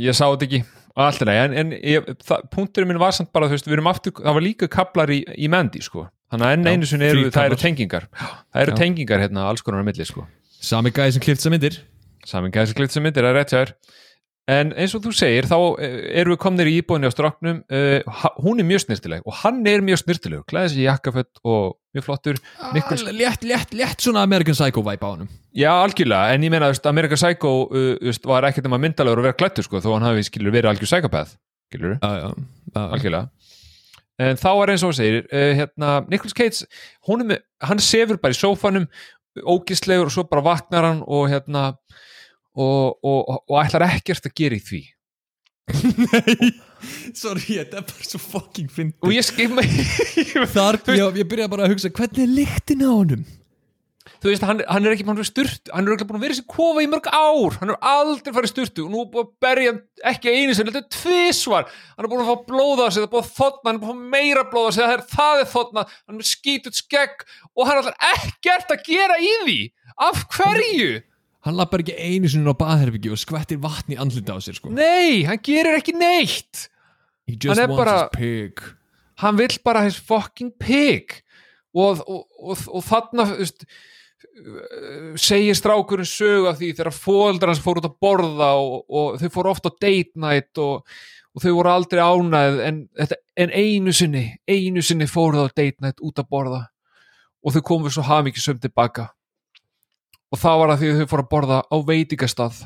ég sá þetta ekki. Alltaf nei, en, en ég, það, punkturinn minn var samt bara þú veist, við erum aftur, það var líka kaplar í, í Mandy sko, þannig að enn einu sinni eru, það eru tengingar. Það eru Já. tengingar hérna alls konar á milli sko. Sami gæði sem klift sem myndir. Saman gæðsiklitt sem myndir að rétt hjá þér en eins og þú segir þá eh, erum við komnir í íbúinni á stráknum uh, hún er mjög snirtileg og hann er mjög snirtileg klæði sér í jakkafött og mjög flottur. Nicholas, Létt, létt, létt svona American Psycho vibe á honum. Já algjörlega en ég meina veist, American Psycho uh, var ekkert um að myndalegur að vera klættur sko, þó hann hafi skilur verið algjör psychopath skilur Já, já, já. algjörlega. En þá er eins og þú segir uh, hérna, hún er með, hann sefur bara í sófanum ógislegur og svo bara vaknar hann og hérna og, og, og ætlar ekkert að gera í því. Nei, sorry, þetta er bara svo fucking og fyndið ég skimma Þar, ég, ég byrja bara að hugsa, hvernig er lyktin á honum? þú veist, hann, hann er ekki búin að vera sturt hann er örugglega búin að vera í þessi kofa í mörg ár. Hann er aldrei farið sturtu og nú er búin að berja ekki einu sinni, þetta er tvisvar. Hann er búin að fá blóða á sig, það er búin að þotna hann er búin að fá meira blóða á sig, það er, það er þotna hann er skítut skegg og hann er ekkert að gera í því. Af hverju? Hann lappar ekki einu sinni á baðherbyggju og skvettir vatni í andlita á sér sko. Nei, hann gerir ekki neitt. He just wants bara- his pig. Hann vill bara his fucking pig. Og, og, og, og þarna veist, uh, segir strákurinn sögu af því þegar fóldrar hans fór út að borða og, og þau fóru oft á date night og, og þau voru aldrei ánæð en, en einu sinni einu sinni fóru það á date night út að borða. Og þau komu svo hafmyggjusum tilbaka og það var að því að þau fóru að borða á veitingastað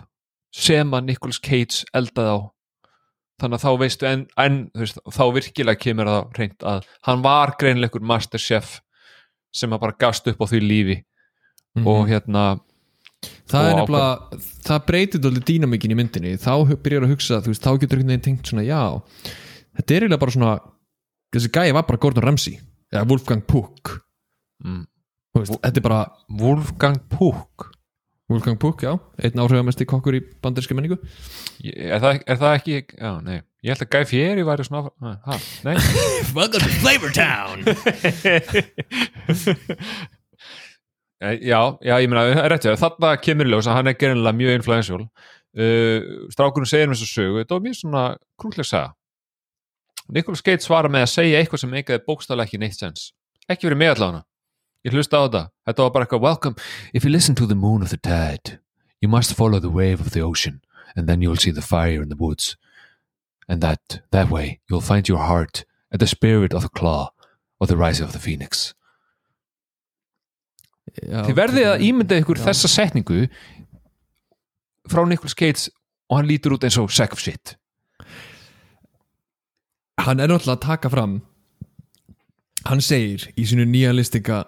sem að Nicolas Cage eldaði á. Þannig að þá veistu en, en veist, þá virkilega kemur það reynd að hann var greinleikur masterchef sem að bara gast upp á því lífi. Og hérna Það er nefnilega, það breytir alveg dýnamíkin í myndinni. Þá byrjar að hugsa, veist, þá getur einhvern veginn tengt svona, já, þetta er eiginlega bara svona þessi gæi var bara Gordon Ramsay eða Wolfgang Puck. Mm, veist, þetta er bara Wolfgang Puck. Wolfgang Puck, já, einn áhrifamesti kokkur í banderski menningu. Er það, er það ekki, já, nei. Ég held að Guy Fieri væri svona ha, nei. Welcome to Flavor Town. Eh, já, já, ég meina, rétt ég, þarna kemur í ljós að hann er gerinlega mjög influential. Uh, strákurinn segir með þessu sögu þetta var mjög svona krúkleg saga. Nicholas Cage svara með að segja eitthvað sem eitthvað bókstæðlega ekki neitt sens. Ekki verið með allavega ég hlusta á þetta, þetta var bara eitthvað welcome, if you listen to the moon of the tide you must follow the wave of the ocean and then you'll see the fire in the woods. And that, that way you'll find your heart and the spirit of the claw of the rising of the phoenix. Já, Þið verðið að ímynda ykkur Já. þessa setningu frá Nicholas Cage og hann lítur út eins og sack of shit. Hann er náttúrulega að taka fram hann segir í sínu nýja listinga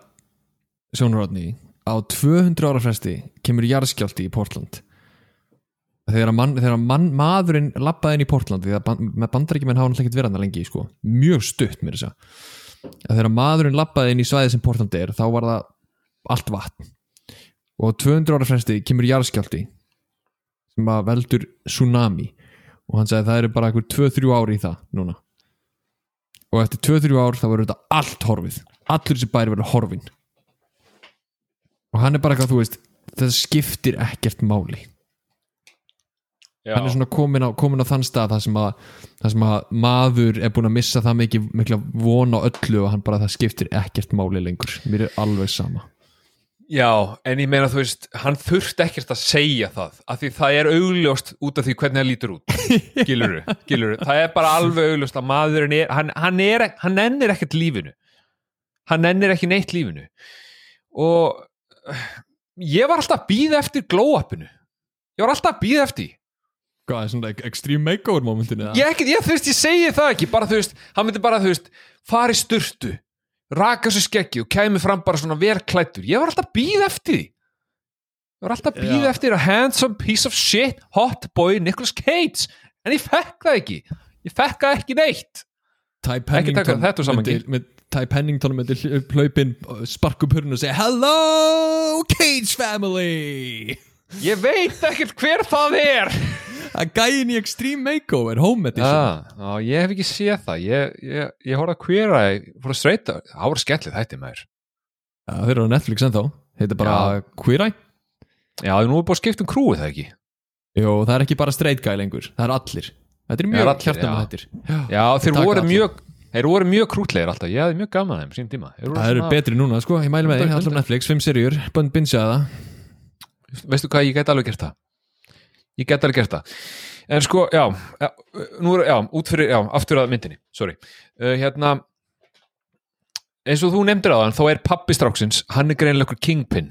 sjónurátni á 200 ára fresti kemur jarðskjálti í Portland. Þegar, mann, þegar mann, maðurinn lappaði inn í Portland því að með bandaríkjumenn hafa náttúrulega ekkert verið hann lengi sko. mjög stutt mér þess að þegar maðurinn lappaði inn í svæði sem Portland er þá var það allt vatn. Og á 200 ára fresti kemur jarðskjálti sem að veldur tsunami. Og hann sagði það eru bara einhver 2-3 ári í það núna. Og eftir 2-3 ár þá verður þetta allt horfið. Allur þessi bæri verður horfin og hann er bara eitthvað þú veist þetta skiptir ekkert máli. Já, hann er svona komin á, komin á þann stað þar sem, sem að maður er búin að missa það mikið mikla von á öllu og hann bara það skiptir ekkert máli lengur. Mér er alveg sama. Já, en ég meina þú veist hann þurft ekkert að segja það af því það er augljóst út af því hvernig það lítur út. Giluru, giluru það er bara alveg augljóst að maðurinn er hann, hann, er, hann nennir ekkert lífinu. Hann nennir ekki neitt lífinu. Og ég var alltaf að býða eftir glow-upinu. Ég var alltaf að býða eftir hvað er svona extreme makeover momentinu ég, ekkert, ég, veist, ég segi það ekki bara þú veist, hann myndi bara þú veist fara í sturtu, raka sér skeggi og kæmi fram bara svona verklættur ég var alltaf að býða eftir ég var alltaf að býða Já. eftir a handsome piece of shit hot boy Nicolas Cage. En ég fekk það ekki. Ég fekk það ekki neitt Ekki taka þetta myndi- með Ty Pennington myndi hl- hlaupinn sparku purnu og segja Hello Cage family! Ég veit ekkert hver það er. Að gæin í extreme makeover home edition. Ah, á, ég hef ekki séð það. Ég, ég, ég horfði að hvera fór að streyta, það voru skellið þetta maður. Já, þeir eru á Netflix ennþá. Þetta bara Queer Eye. Já, nú er búið að skipta um krúið það ekki? Jó, það er ekki bara guy lengur, það er allir Þetta er mjög allir, hjartanum já. þettir Já, þeir voru mjög þeir voru mjög krútlegir alltaf, ég hafði mjög gaman að þeim sín tíma. Þeir Það eru svona- betri núna, sko, ég mæli með því, allar Netflix, fimm serjur, bönn binsaða veistu hvað, ég get alveg gert það. Ég get alveg gert það. En sko, já, nú er, já, út fyrir, já, aftur að myndinni, sorry. Uh, hérna eins og þú nefndir þann, þá er pappi stráksins hann er greinlega ykkur kingpin.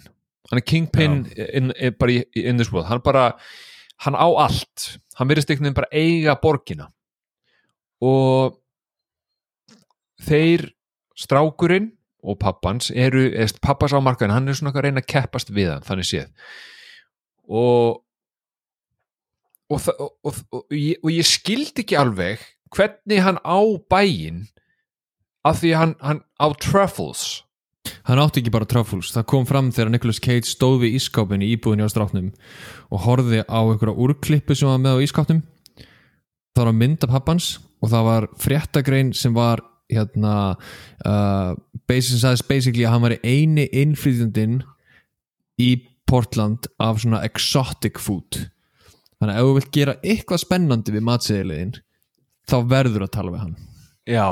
Hann er kingpin in, in, í, in this world, hann bara hann á allt, hann verðist einhvern veginn bara eiga borgina. Og þeir strákurinn og pappans eru, eða pappas á markaðin hann er svona að reyna að keppast við hann þannig séð. Og og, og, og, og, ég, ég skildi ekki alveg hvernig hann á bæinn af því hann, hann á truffles Hann átti ekki bara truffles, það kom fram þegar Nicolas Cage stóð við ískápin í íbúðinni á stráknum og horfði á einhverja úrklippu sem var með á ískápnum það var mynd af pappans og það var fréttagrein sem var hérna uh, basically, að hann var eini innflytjandinn í Portland af svona exotic food. Þannig að ef þú vilt gera eitthvað spennandi við matseðiliðin þá verður að tala við hann. Já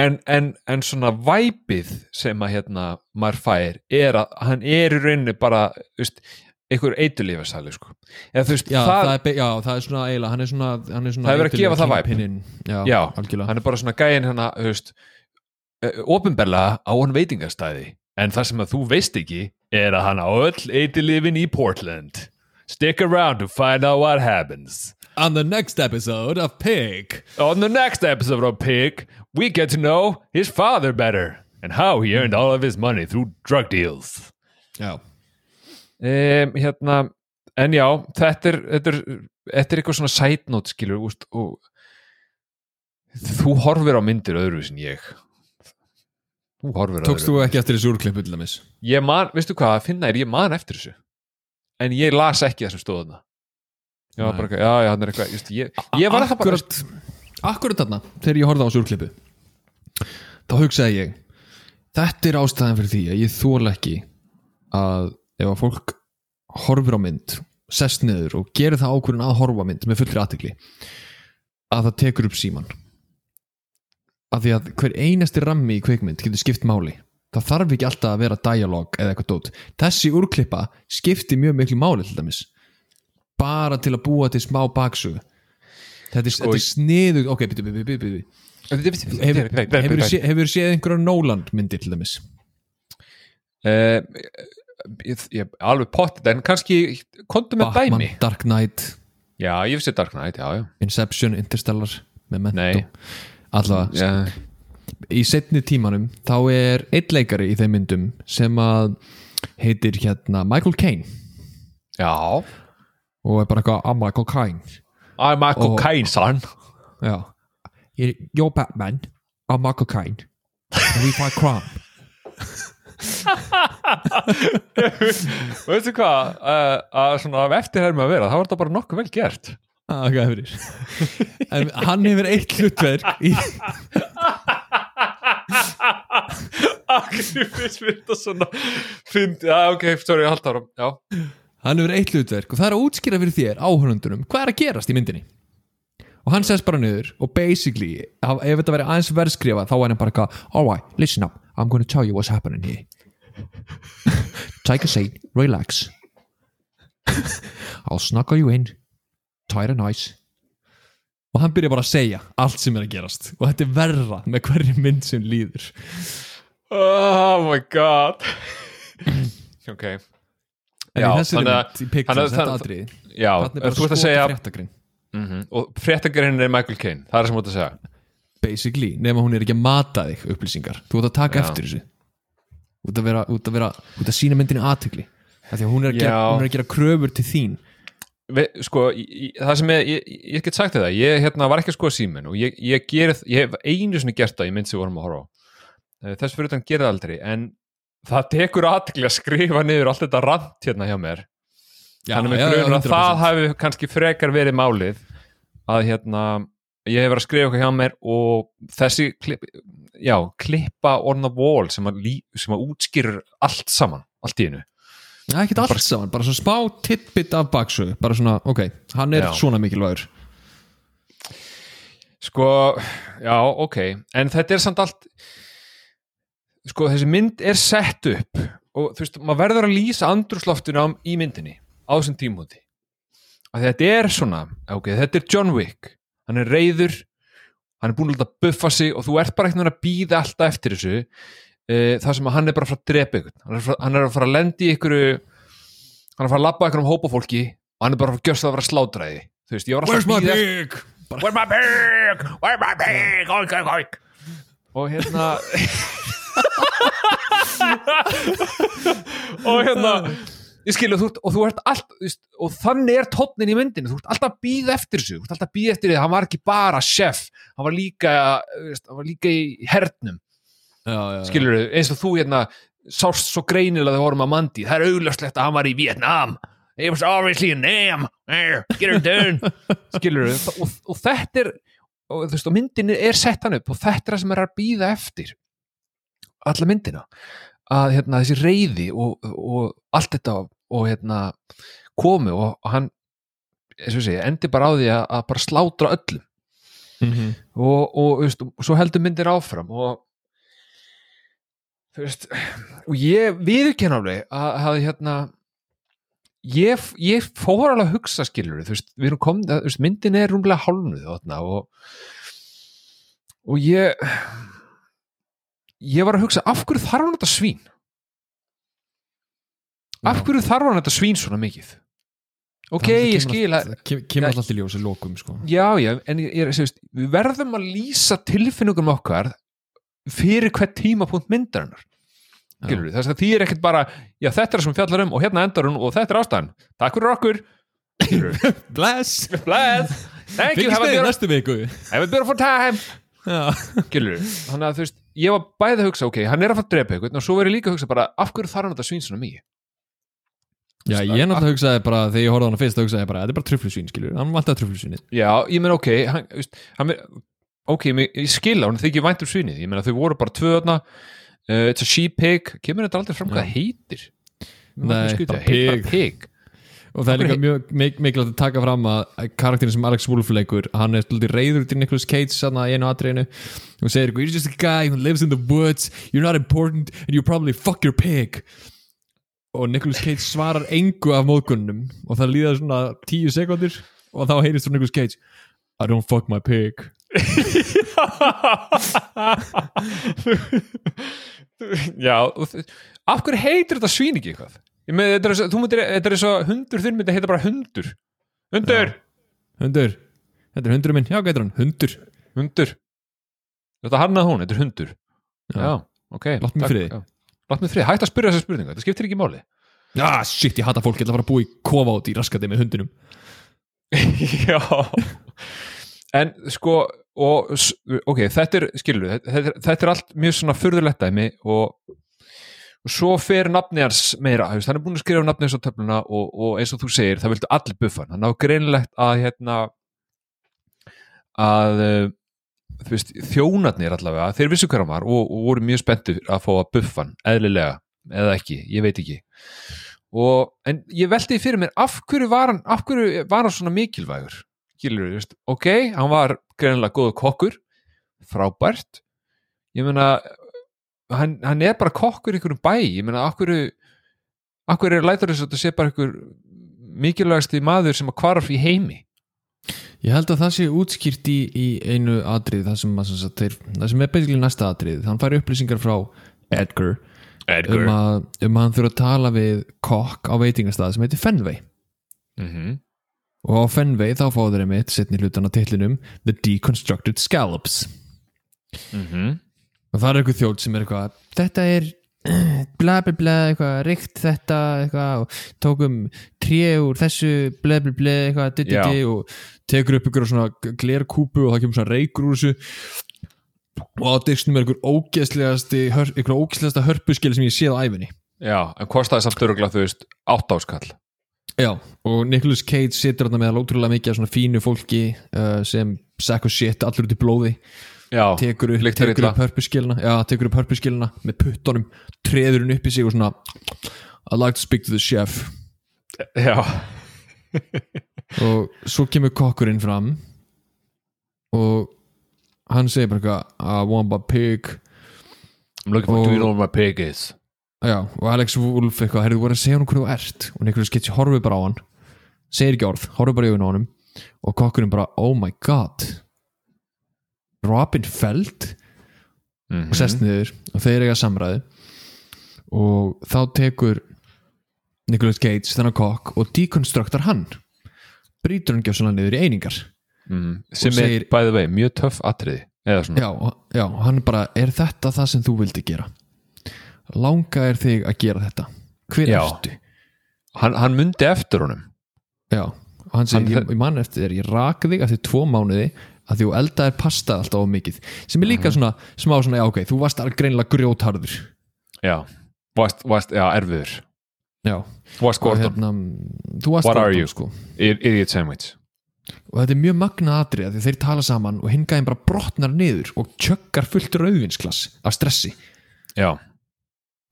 en, en, en svona væpið sem að hérna maður fær er að hann er í rauninni bara veist, einhver eitulífasali sko. eða veist, Já, það, það, er, já, það er svona eiginlega hann er svona, hann er svona Það er verið að gefa það kingpininn. Já, já, hann er bara svona gæinn hérna, ofinberlega á hann veitingastæði en það sem að þú veist ekki er að hann á öll eitilifin í Portland. Stick around to find out what happens. On the next episode of Pig. On the next episode of Pig we get to know his father better and how he earned all of his money through drug deals. Já, um, hérna en já, þetta er þetta er, þetta er eitthvað svona side note skilur úst, og þú horfir á myndir öðru sem ég. Þú horfir á tókst öðru þú ekki eftir þessu úrklippu til dæmis? Ég man, veistu hvað, að finna er ég man eftir þessu. En ég las ekki þessum stóðuna já, bara, já, já, hann er eitthvað just, ég, ég var það bara Akkurat, þarna, þegar ég horfði á þessu úrklippu þá hugsaði ég þetta er ástæðan fyrir því að ég þóla ekki að ef að fólk horfir á mynd sest niður og gerir það ákvörðun að horfa mynd með fullri aðtekli að það tekur upp síman af því að hver einasti rammi í kveikmynd getur skipt máli. Það þarf ekki alltaf að vera dialog eða eitthvað dót. Þessi úrklippa skipti mjög miklu máli til dæmis. Bara til að búa til smá baksögu. Þetta er, þetta er sniðu ok, byrju, byrju, byrju hefur, hefur, sé, hefur séð einhverjar Nolan myndir til dæmis? Ég, ég, alveg pottet en kannski, kontu með Batman, dæmi. Dark Knight, já, ég vissi Dark Knight, já, já. Inception, Interstellar Memento, allavega Já, í setni tímanum þá er eitt leikari í þeim myndum sem að heitir hérna Michael Caine. Já. og er bara eitthvað að Michael Caine. I'm Michael Caine, son. Já You're Batman, I'm Michael Caine. And we fight crime. Veistu hvað? Uh, að svona af eftirhermi að vera þá var þetta bara nokkuð vel gert. Ah, ok, fyrir. En hann hefur eitt hlutverk í, Akkur finnst mér þetta svona fyndi, já ok, sorry, Hann hefur eitt hlutverk og það er að útskýra fyrir þér áhörnundunum hvað er að gerast í myndinni og hann sest bara niður og basically ef ef þetta væri aðeins verðskrifa þá er hann bara eitthvað alright, listen up, I'm gonna tell you what's happening here. Take a seat, relax. I'll snuggle you in. Tight and nice. Og hann byrja bara að segja allt sem er að gerast. Og þetta er verra með hverju mynd sem líður. Oh my god. Ok. Já, þannig að- þannig að- þetta já, þannig bara þú ert að segja mm og fréttagarinn er Michael Caine það er sem þú ert að segja. Basically, nema hún er ekki að mata þig upplýsingar, þú ert að taka Já. eftir þessu. Út að vera, út að vera út að sína myndinni aðtegli því að hún er að, gera, hún er að gera kröfur til þín. Ve, sko, í- það sem ég, ég, ég get sagt þetta ég hérna, var ekki að skoða síminn og ég, ég, gerð, ég hef einu sinni gert það í mynd sem vorum að horfa Eh, þess fyrir utan gerði aldrei en það tekur aðtekli að skrifa niður allt þetta rant hérna hjá mér þannig með grunur að það hafi kannski frekar verið málið að hérna ég hef verið að skrifa eitthvað hjá mér og þessi klipp, já, klippa on the wall sem að, sem að útskýrur allt saman, allt í Það er ekkert allt saman, bara svona smá tittbit af baksögu, bara svona, ok, hann er Já. svona mikilvægur. Sko, já, ok en þetta er samt allt sko, þessi mynd er sett upp og þú veist, maður verður að lýsa andrúsloftinu á- í myndinni á þessum tímúti að þetta er svona ok, þetta er John Wick hann er reyður, hann er búin að buffa sig og þú ert bara ekkert að býða alltaf eftir þessu uh, það sem að hann er bara að fara að drepa ykkur hann er, að fara- hann er að fara að lendi ykkur hann er að fara að labba ykkur um hópa fólki og hann er bara að gjösta að slátra því þú veist, ég var alltaf að pig? Where's my pig? Where's my pig? Oink, oink, oink. Og hérna Og hérna Ég þú, ert- og þú ert allt þú veist, og þannig er tónnin í myndinu þú ert alltaf að býða eftir þessu. Þú ert alltaf að býða eftir því, hann var ekki bara chef. Hann var líka, veist, hann var líka í hernum, skilur eins og þú hérna sást svo greinilega þegar vorum að mandi, það er augljóslegt að hann var í Vietnam. It was obviously a name get her done. Skilur og, og þetta er og, veist, og myndin er sett hann upp og þetta er það sem er að býða eftir alla myndina. Að hérna, þessi reyði og, og allt þetta og hérna komu og, og hann og segi, endi bara á því að, að bara slátra öllum Mhm. og, og, þú veist, og svo heldur myndir áfram og veist og ég viðurkenn alveg að, að hérna ég, ég fór alveg að hugsa skilur veist, veist, myndin er rúmlega hálfnuð þarna og og ég ég var að hugsa af hverju þarf hann þetta svín af hverju þarf hann þetta svín svona mikið? Ok, ég skil að Kemur alltaf til ljós í lokum, sko. Já, já, en ég, ég, ég, við verðum að lýsa tilfinningum okkar fyrir hvert tímapunkt skilur við, þess að því er ekkert bara já, þetta er sem fjallar um og hérna endar hún og þetta er ástæðan, takk fyrir okkur. Bless. Bless. Thank you, have a, beautiful, time. Við, þannig að þú veist ég var bæði að hugsa, ok, hann er að fara að drepa eitthvað og svo verið líka að hugsa bara, af hverju þarf hann þetta svín svona mikið Já ég náttúrulega hugsaði bara þegar ég horfði á hana fyrst þá hugsaði ég bara, þetta er bara truflusvín, skilur Hann vantaði truflusvínið Já, ég meina ok hann, veist, hann, ok, mig- ég skil á hann vænt um svínið, ég meina þau voru bara tvö þarna, uh, it's a she pig. Kemur þetta aldrei fram hvað heitir? Nei, bara pig. pig. Og það er líka mjög mik mikilvægt að taka fram að karakterin sem Alex Wolff leikur hann er svolítið reyður til Nicolas Cage sann í einu atriðinu. Og segir you're just a guy who lives in the woods. You're not important and you probably fuck your pig og Nicolas Cage svarar engu af móðgunum. Og það líða svona tíu sekundir og þá heyrist frá Nicolas Cage I don't fuck my pig. Já, af hverju heitir þetta svín ekki eitthvað? Með, þetta er þú myndir, þetta er svo hundur þinn myndi heita bara hundur. Hundur, hundur, þetta er hundurinn minn, já gætur hann, hundur. Hundur. Þetta hann að hún, þetta er hundur. Já. Já, ok. Takk, já. Láttu mig friði, hætt að spyrja þessar spurninga þetta skiptir ekki máli. Ah shit, ég hata fólk, ég ætla að fara að búa í kofa át í raskati með hundinum. Já. En sko og, ok, þetta er, skilur þetta, þetta, er- þetta er allt mjög svona furðulegt dæmi og, og svo fer nafni hans meira, veist, hann er búin að skrifa nafni hans á töfluna og, og eins og þú segir, það viltu allir buffan, hann. Á greinlegt að hérna að veist, þjónarnir allavega, þeir vissu hver hann var og, og voru mjög spenntur að fá að buffan eðlilega, eða ekki, ég veit ekki. Og, en ég velti því fyrir mér af hverju var hann, af hverju var hann svona mikilvægur? Við, veist, ok, hann var greinilega góður kokkur frábært. Ég meina hann, hann er bara kokkur í einhverjum bæ ég meina, af hverju af hverju er lætur þess að þetta sé bara einhver mikilvægasti maður sem að kvarf í heimi Ég held að það sé útskýrt í, í einu atrið það sem, að, sem sagt, þeir, það sem er basically næsta atrið hann fær upplýsingar frá Edgar um að, um að hann þurfa að tala við kokk á veitingastað sem heitir Fenway. Mm -hmm. og á Fenway þá fá þeir einmitt setni hlutan á titlinum The Deconstructed Scallops. Mm og það er eitthvað þjóð sem er eitthvað þetta er bla bla bla eitthvað, ríkt þetta eitthvað og tókum tré úr þessu bla bla bla eitthvað di, di, di, og tekur upp ykkur svona glerkúpu og það kemur svona reykur úr þessu. Og á disknum er ykkur ógeðslegasti ykkur ógeðslegasta hörpuskil sem ég séð á æfinni já, en kostaði samt öruglega þú veist átt áskall Já, og Nicolas Cage situr þarna með ótrúlega mikið af svona fínu fólki uh, sem og shit allur út í blóði já, tekur upp, tekur upp hörpuskilina. Já, tekur upp hörpuskilina með puttunum treður hún upp í sig og svona I'd like to speak to the chef. Já, og svo kemur kokkurinn fram og hann segir bara eitthvað I want my pig. I'm looking for do you know where my pig is. Já, og Alex Wolf eitthvað, herrðu voru að segja hann hverju þú ert. Og Nicholas Cage horfið bara á hann segir ekki orð, horfið bara í augun á honum og kokkurinn bara, oh my god Robin Feld mm og sest niður og þeir eiga samræði og þá tekur Nicolas Cage þennan kokk og dekonstruktar hann. Brýtur hann gjössalega niður í einingar. Mm. sem og segir- er bæði vei mjög töff atriði já, já, hann bara, er þetta það sem þú vildi gera? Langa er þig að gera þetta. Hver Já. ertu? hann, hann mundi eftir honum. Já, og hann segir, ég, ég man eftir þér, ég rak þig eftir tvo mánuði að þú eldaðir pasta alltaf of mikið. Sem er Mhm. líka svona, smá svona, já ok þú varst alveg greinilega grjótharður. Já, varst, varst, já erfiður. Já, varst Gordon, hérna þú varst What are Gordon, sko. Idiot sandwich. Og þetta er mjög magna atrið að þeir tala saman og hinn gæðin bara brotnar niður og tjöggar fullt rauðvinsklass af stressi. Já,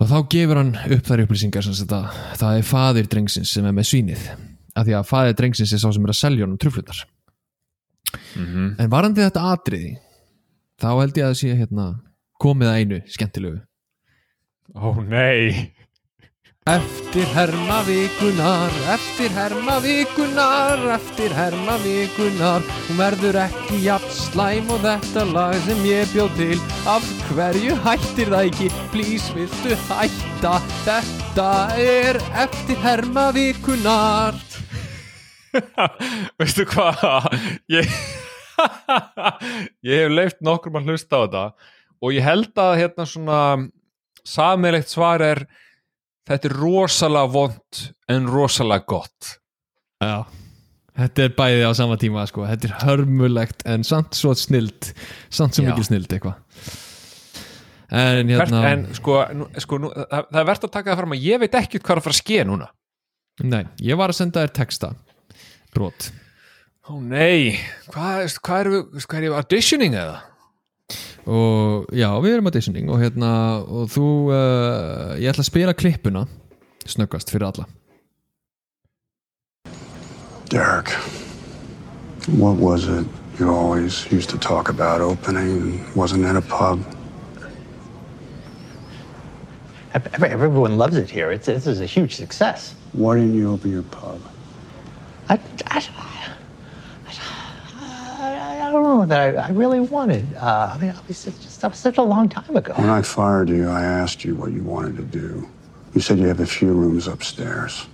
og þá gefur hann upp þær upplýsingar þetta, það er faðir drengsins sem er með svínið. Af því að faðir drengsins er sá sem er að selja honum truflutar mm en varandi þetta atriði þá held ég að sé hérna komið að einu skemmtilegu. Ó nei. Eftir herma vikunar, eftir herma vikunar, eftir herma vikunar Hún verður ekki jafn slæm og þetta lag sem ég bjóð til. Af hverju hættir það ekki, please viltu hætta? Þetta er eftir herma vikunar veistu hvað? Ég ég hef leift nokkur að hlusta á þetta og ég held að hérna svona sammeilegt svar er þetta er rosalega vond en rosalega gott. Já. Þetta er bæði á sama tíma sko, þetta er hörmulegt en samt svo snild, samt svo Já. mikil snild eitthvað. En hérna, en sko, nú, sko nú, það, það er verðt að taka það fram að ég veit ekki hvað er að fara að ske núna. Nei, ég var að senda þér texta brot ó nei, hvað, hvað er við hvað er ég auditioning eða? og já, við erum auditioning og hérna, og þú uh, ég ætla að spila klippuna snöggast fyrir alla Derek, what was it you always used to talk about opening? Wasn't it a pub? Ev- ev- Everyone loves it here. It's, this is a huge success. Why didn't you open your pub? I, I, I, I don't know that I, I really wanted. Uh, I mean, obviously, it's just that was such a long time ago. When I fired you, I asked you what you wanted to do. You said you have a few rooms upstairs.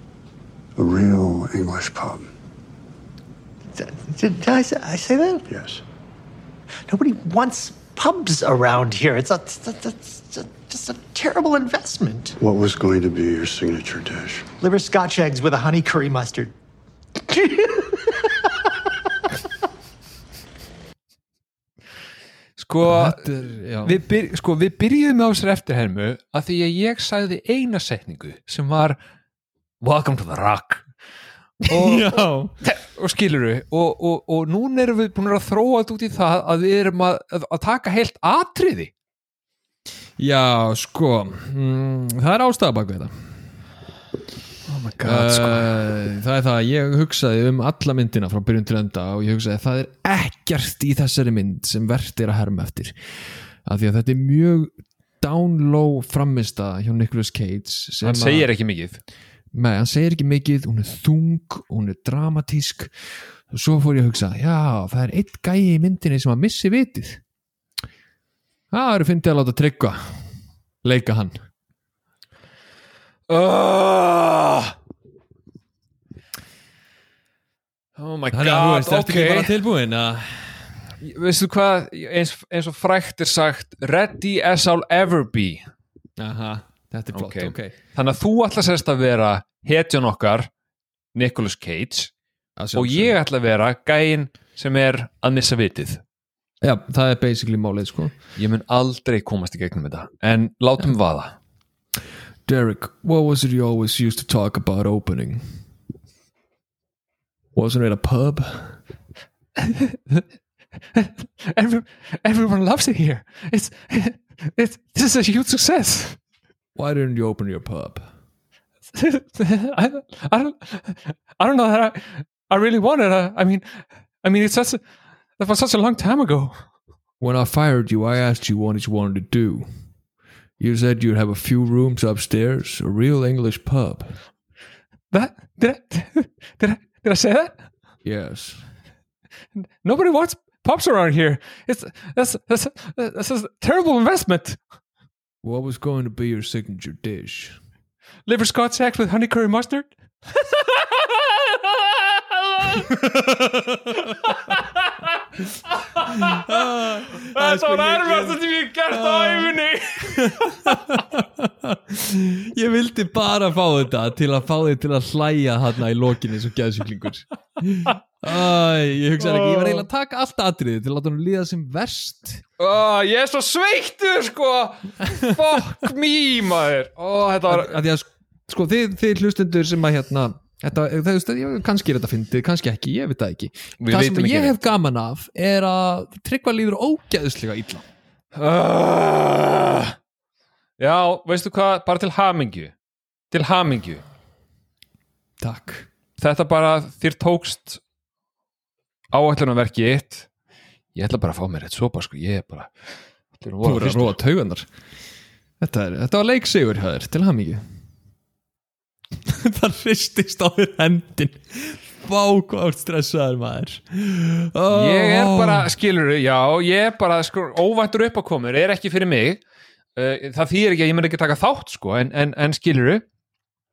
A real English pub. Did, did I, say, I say that? Yes. Nobody wants pubs around here. It's a, it's a, it's a, just a terrible investment. What was going to be your signature dish? Liver scotch eggs with a honey curry mustard. Sko, er, við, byr, sko við byrjuðum á þessar eftirhermu að því að ég sagði eina setningu sem var Welcome to the Rock. Og, já. og skiluru og, og, og núna erum við búin að þróa þetta út í það að við erum að, að, taka heilt atriði. Já, sko mm, það er ástæða bak við þetta oh my uh, það er það að ég hugsaði um alla myndina frá byrjun til enda og ég hugsaði að það er ekkert í þessari mynd sem verðt er að herma eftir. Af því að þetta er mjög down low framista hjá Nicolas Cage hann segir ekki mikið. Nei, hann segir ekki mikið, hún er þung hún er dramatísk. Og svo fór ég að hugsa, já, það er eitt gæi í myndinni sem að missi vitið. Það eru fyndið að láta tryggva leika hann oh, oh my Þannig að god veist, ok ekki bara tilbúin að veistu hvað, eins, eins og frækt er sagt ready as I'll ever be. Aha, þetta er flott, Ok. ok, þannig að þú ætla sérst að vera hetjan okkar Nicolas Cage Að og ég ætla að vera gæinn sem er að missa vitið. Já, það er basically málið, sko. Ég mun aldrei komast í gegnum þetta en látum vaða Derek, what was it you always used to talk about opening? Wasn't it a pub? Every, everyone loves it here it's, it's, this is a huge success Why didn't you open your pub? I, I don't I don't know that I, I really wanted. I, I mean I mean it's such a, that was such a long time ago When I fired you, I asked you what you wanted to do. You said you'd have a few rooms upstairs, a real English pub. that did I did I did I say that Yes. nobody wants pubs around here it's that's that's that's a terrible investment What was going to be your signature dish? liver scotch eggs with honey curry mustard Sko, var erfast sem ég gert á æfinni Ég vildi bara fá þetta til að fá þig til að hlæja þarna í lokinni svo geðsjúklingur. Æ, ég hugsaði ekki, ég var eiginlega að taka allt atriði til að láta hann líða sem verst. Oh, Ég er svo sveittur sko. Fuck me maður. Oh, Þetta var að að sko þið, þið hlustendur sem að hérna Þetta, það, ég- kannski er þetta fyndið, kannski ekki, ég veit það ekki. Við Það sem ég hef gaman af er að tryggva líður ógeðslega illa. Uh, Já, veistu hvað? Bara til hamingju. Til hamingju. Takk. Þetta bara þér tókst áætlunarverki eitt Ég ætla bara að fá mér eitt sopa sko. Ég er bara Þú verður að róa tauganar Þetta, er, þetta var leiksigur hjá þér, til hamingju Það hristist á þér hendin. Átt stressaður maður. Oh, Ég er bara, skilur já, ég er bara sko, óvæntur upp á komur, er ekki fyrir mig. Uh, það þýðir ekki að ég mun ekki taka þátt sko, en, en, en skilur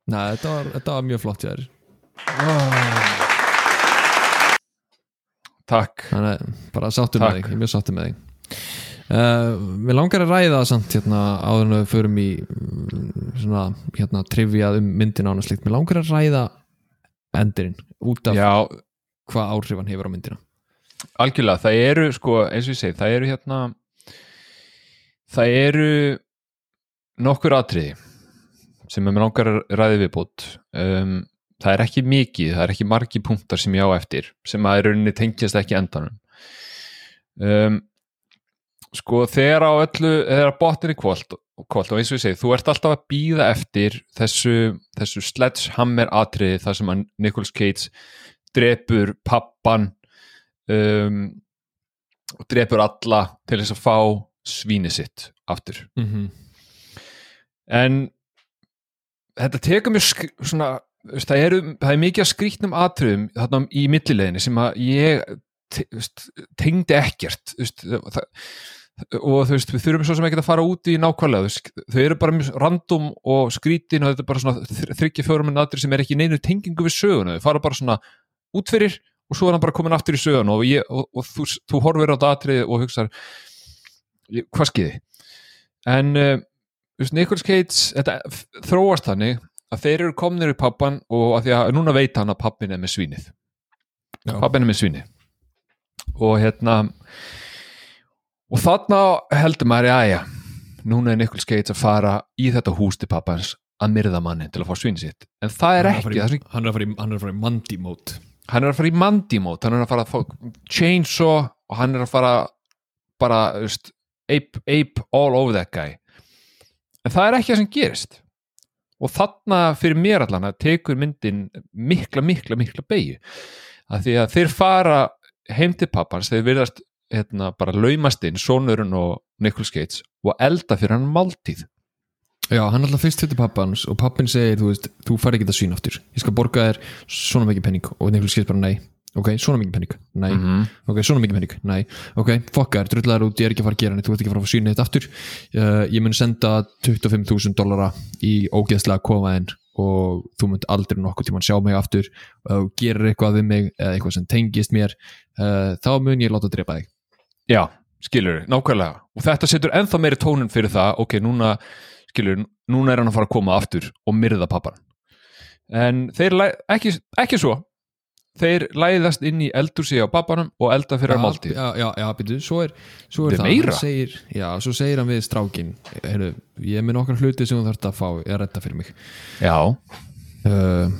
Nei, þetta var, þetta var mjög flott hjá þér. Takk. Þannig bara sáttum með þig, ég er mjög sáttum með þig uh, Mér langar að ræða samt hérna áður en við förum í mm, svona hérna trivjað um myndina og slíkt. Mér langar að ræða endurinn út af Já, hvað áhrif hann hefur á myndina. Algjörlega, það eru sko, eins og ég segi, það eru hérna það eru nokkur atriði sem er með langar að ræði viðbútt um, það er ekki mikið, það er ekki margi punktar sem ég á eftir, sem að í rauninni tengjast ekki endanum. Um, sko þegar á öllu, þegar botninni kvöld, kvöld og eins og ég segi, þú ert alltaf að býða eftir þessu, þessu sledgehammer atriði þar sem að Nicolas Cage drepur pappan um, og drepur alla til þess að fá svíni sitt aftur mm -hmm. en þetta tekur mjög svona, það, eru, það er mikið að skrýtnum atriðum þarna í millileginu sem að ég tengdi ekkert veist, og þú veist, við þurfum svo sem ekki að fara út í nákvæmlega veist, þau eru bara mjög random og skrítin og þetta er bara svona þryggja fjórum en atrið sem er ekki neinu tengingu við söguna þau fara bara svona út fyrir og svo er hann bara komin aftur í söguna og, ég, og, og þú, þú horfir á þetta atrið og hugsar ég- hvað skiði en uh, veist, Nicolas Cage þetta þróast þannig að þeir eru komnir í pappan og að því að núna veit hann að pappin er með svínið. Pappin er með svínið og hérna og þarna heldur maður já já, núna er Nicolas Cage að fara í þetta hús til pappans að myrða manni til að fá svínið sitt. En það er ekki, það sem hann er að fara í, hann er að fara í mandi mót hann er að fara í mandimót hann er að fara að chainsaw og hann er að fara bara, veist, ape, ape all over that guy. En það er ekki það sem gerist. Og þarna fyrir mér allan að tekur myndin mikla, mikla, mikla beigju að því að þeir fara heim til pappans, þeir virðast hérna, bara laumast inn, sonurinn og Nicolas Cage og elda fyrir hann máltíð. Já, hann alltaf fyrst til pappans og pappin segir, þú veist, þú fær ekki það sín aftur. Ég skal borga þér svona mikið penning og Niklas skils bara nei, ok, svona mikið penning nei, ok, svona mikið penning, nei. Ok, fokka þér, drullar út, ég er ekki að fara að gera neitt þú ert ekki að fara að fá sín eitt aftur. Uh, ég mun senda 25.000 dollara í ógeðslega komaðin og þú munt aldrei nokkuð tímann sjá mig aftur og gerir eitthvað við mig eða eitthvað sem tengist mér uh, þá mun ég láta drepa þig. Já, skilur, nákvæmlega. Og þetta setur ennþá meiri tónin fyrir það ok, núna, skilur, núna er hann að fara að koma aftur og myrða pappan en þeir, ekki, ekki svo þeir læðast inn í eldursi á pappanum og elda fyrir hann máltíð. já, já, já, býtu, svo er, svo er það. hann segir, já, svo segir hann við strákin heyrðu, ég er með nokkar hluti sem þú þarft að fá að redda fyrir mig. Já, uh,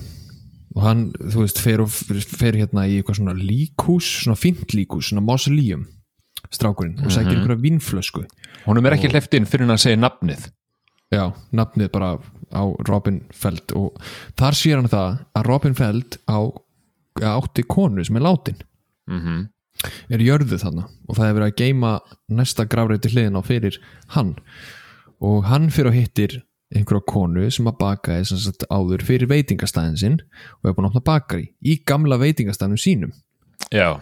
og hann, þú veist, fer, og, fer hérna í eitthvað svona líkhús svona fínt líkhús, svona mausoleum strákurinn og sækir einhverja vínflösku. Honum er ekki hleyft inn fyrir hann að segja nafnið. Já, nafnið bara á Robin Feld og þar sér hann það að Robin Feld á átti konu sem er látin. Mm er jörðu þarna og það er verið að geima næsta gravreiti hliðin á fyrir hann. Og hann fyrir að hittir einhverja konu sem að baka sagt áður fyrir veitingastæðin sinn og er búin að opna bakari í gamla veitingastæðinum sínum. Já,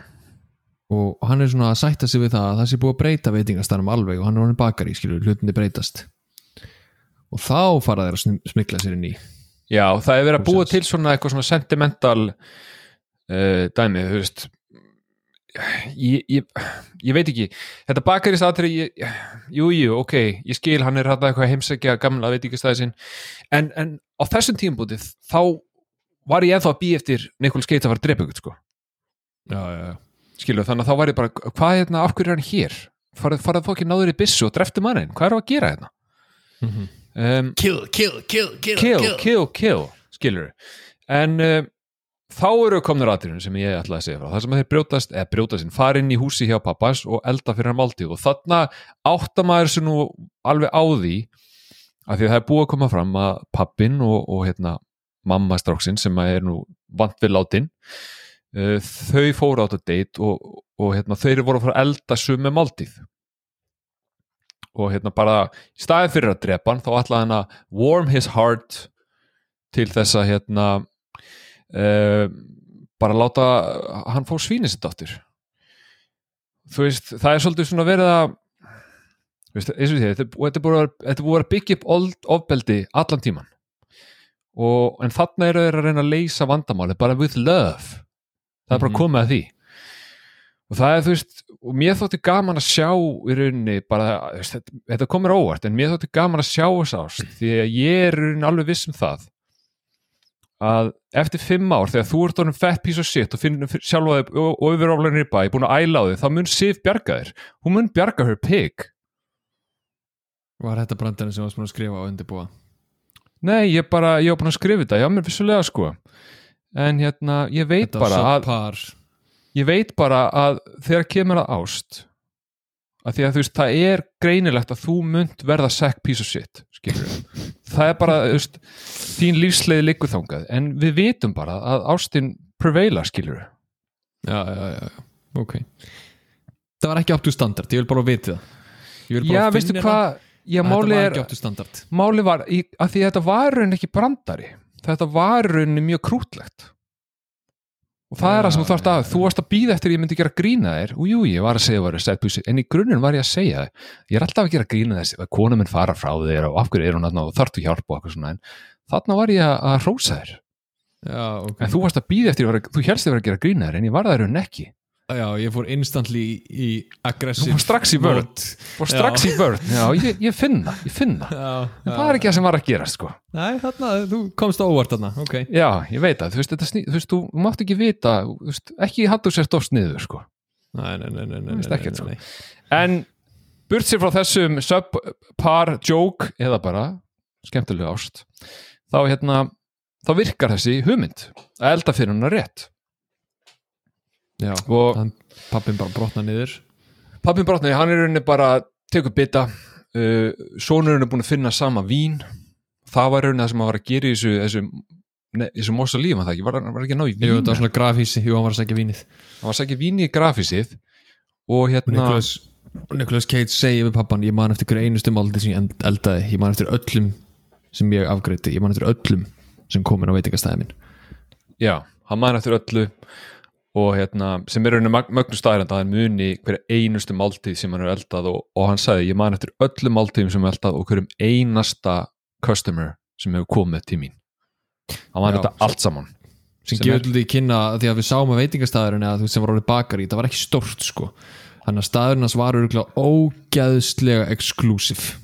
og hann er svona að sætta sig við það að það sé búið að breyta veitingastæðinum alveg og hann er honum bakari, skilur, hlutinni breytast. Og þá fara þeir að sm- smygla sér inn í. Já, það er verið að búa til svona eitthvað svona sentimental uh, dæmi, þú veist ég, ég, ég veit ekki. Þetta bakarist aðri jú, jú, ok, ég skil hann er hætta eitthvað að heimsækja gamla veitingastæði sinn. En, en á þessum tímbútið þá var ég ennþá að býja eftir fara að drepa ykkur sko. Já, já, já. skilu, þannig að þá var ég bara hvað er hérna, af hverju er hann hér? Farað, farað fólki náður í byssu og dreftu mannin hvað er að gera hérna? Mhm. um, Kill, kill, kill, kill, kill, kill, kill, skilur. En uh, þá eru komnir aðrinu sem ég ætlaði að segja frá. Það sem að þeir brjótast, eða brjótast inn farinn í húsi hjá pappas og elda fyrir hann máltíð. Og þarna áttamæður sem nú alveg á því að því að það er búið að koma fram að pappin og, og hérna mamma stráksinn sem er nú vant við látin uh, þau fóru át að date og, og hérna, þeir voru að fara að elda sumu máltíð. Og hérna bara í staðin fyrir að drepa hann þá ætlaði hann að warm his heart til þess að hérna uh, bara láta hann fá svínið sitt áttur þú veist, það er svolítið svona verið að veist, eins og því, þetta er- búið að- búið að byggja upp ofbeldi allan tíman og, en þarna eru þeir að reyna að leysa vandamáli bara with love. Það er bara Mhm. komið að því. Og það er þú veist og mér þótti gaman að sjá í rauninni bara, veist, þetta, þetta komur óvart en mér þótti gaman að sjá þess ást því að ég er í rauninni alveg viss um það að eftir fimm ár þegar þú ert orðin fett piece of shit og finnur sjálfa þig og, og yfiroflanir í bæ búin að æla á þig, þá mun Sif bjarga þér. Hún mun bjarga her pig. Var þetta brandarinn sem varst búin að skrifa og undirbúa? Nei, ég bara, ég var búin að skrifa þetta. Já, mér vissulega sko. En hérna, ég veit þetta bara að ég veit bara að þegar kemur að ást að því að þú veist, það er greinilegt að þú munt verða sack piece of shit það er bara, þú veist þín lífsleið liggur þangað, en við vitum bara að ástin prevaila, skilur já, já, já, já, ok. Það var ekki to standard, ég vil bara vita það. Ég vil bara já, veistu hvað? Máli var ekki to standard. Máli var að því að þetta var raun ekki brandari. Þetta var raun mjög krútlegt og það er það sem þú þarft að þú varst að býða eftir ég myndi gera grína þér. Og jú, ég var að segja það var en í grunninn var ég að segja ég er alltaf að gera grína þess kona minn fara frá þér og af hverju er hún og þarftu hjálp og eitthvað svona en þarna var ég að- rósa þér. Já, ok. En þú varst að býða eftir, vera- þú helst að vera að gera grína þér en ég var það raun ekki já, ég fór instantly í, í aggressive strax í og strax í vörn, já, ég, ég finna ég finna, já, en já. það er ekki það sem var að gera sko Nei, þarna, þú komst á óvart þarna, ok Já, ég veit að, þú veist, þetta þú veist, þú mátt ekki vita, þú veist, ekki hattu sér stórt sniður, sko. Nei, nei, nei, nei, nei, veist nei, ekkert, nei, sko. nei. En burt sér frá þessum subpar joke, eða bara skemmtilega ást, þá hérna, þá virkar þessi hugmynd að elda fyrir hennar rétt. Já, Og hann, pappin bara brotna niður. Pappin brotnaði, hann er rauninni bara tekur bita, uh, sonurinn er búin að finna sama vín, það var rauninni það sem hann var að gera í þessu, þessu, ne, þessu mosa líf, það ekki, var, var ekki að ná í vín? Jú, þetta var svona grafhísi, jú, hann var að segja vínið. Hann var að sækja vín í grafísið og hérna Nicholas, Cage segi við pappan ég man eftir hverju einustu maldi sem ég eld- eldaði. Ég man eftir öllum sem ég afgreiti ég man eftir öllum sem komin á veitingastæði minn. Já, hann man eftir öllu og hérna, sem er rauninni mögnu staðrænd að hann muni hverja einustu máltíð sem hann er eldað og, og hann sagði, ég man eftir öllum máltíðum sem er eldað og hverjum einasta customer sem hefur komið til mín. Hann Já, þetta allt saman. Sem, Sem gefur því kynna því að við sáum að veitingastæðurinn eða þú sem var orðið bakari, það var ekki stórt sko. Þannig að staðurinn hans var örgulega ógæðslega exclusive.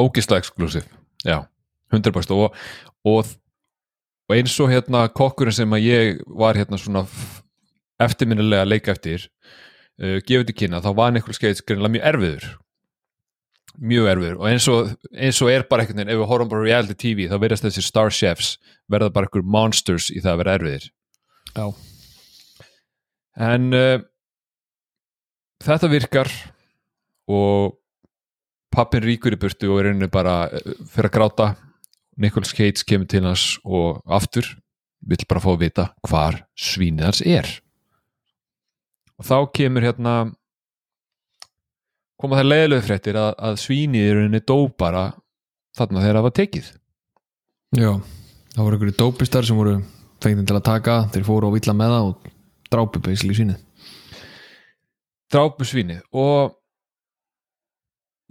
Ógislega exklusív, já 100% og, og, og eins og hérna kokkurinn sem að ég var hérna svona eftirminnilega að leika eftir uh, gefið til kynna, þá var Nikol Skeits greinlega mjög erfiður. Mjög erfiður. Og eins og, eins og er bara einhvern veginn, ef við horfum bara reality TV þá verðast þessi star chefs verða bara einhver monsters í það að vera erfiðir. Já. en uh, þetta virkar og pappin ríkur í burtu og er rauninni bara uh, fyrir að gráta. Nicholas Cage kemur til hans og aftur vill bara fá að vita hvar svínið hans er og þá kemur hérna koma það leiðilegu fréttir að, að svínið í rauninni dó bara þarna þegar það var tekið. Já, það voru einhverju dópistar sem voru fengið til að taka, þeir fóru á villa með það og drápu beisli svínið. Drápu svínið og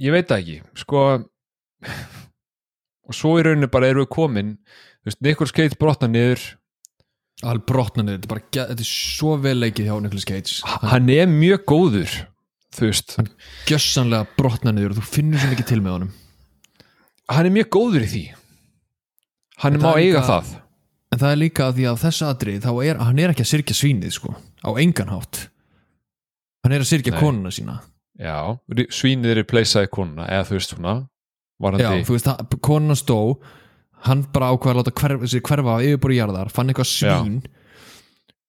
ég veit það ekki sko og svo í rauninni bara eru við komin þú veist, Nicholas Cage brotna niður Alveg brotnanir, þetta er bara, þetta er svo vel leikið hjá Nicolas Cage. Hann er mjög góður þú veist, Gjössanlega brotnanir og þú finnur svo mikið til með honum. Hann er mjög góður í því. Hann En má eiga líka- það. En það er líka því að þá er, hann er ekki að syrkja svínið sko á engan hátt. Hann er að syrkja Nei. konuna sína. Já, svínið er í pleysaði konuna eða þú veist svona Já, þú veist, konan stó hann bara ákveða að láta hverfa, þessi hverfa af yfirbúri jarðar, fann eitthvað svín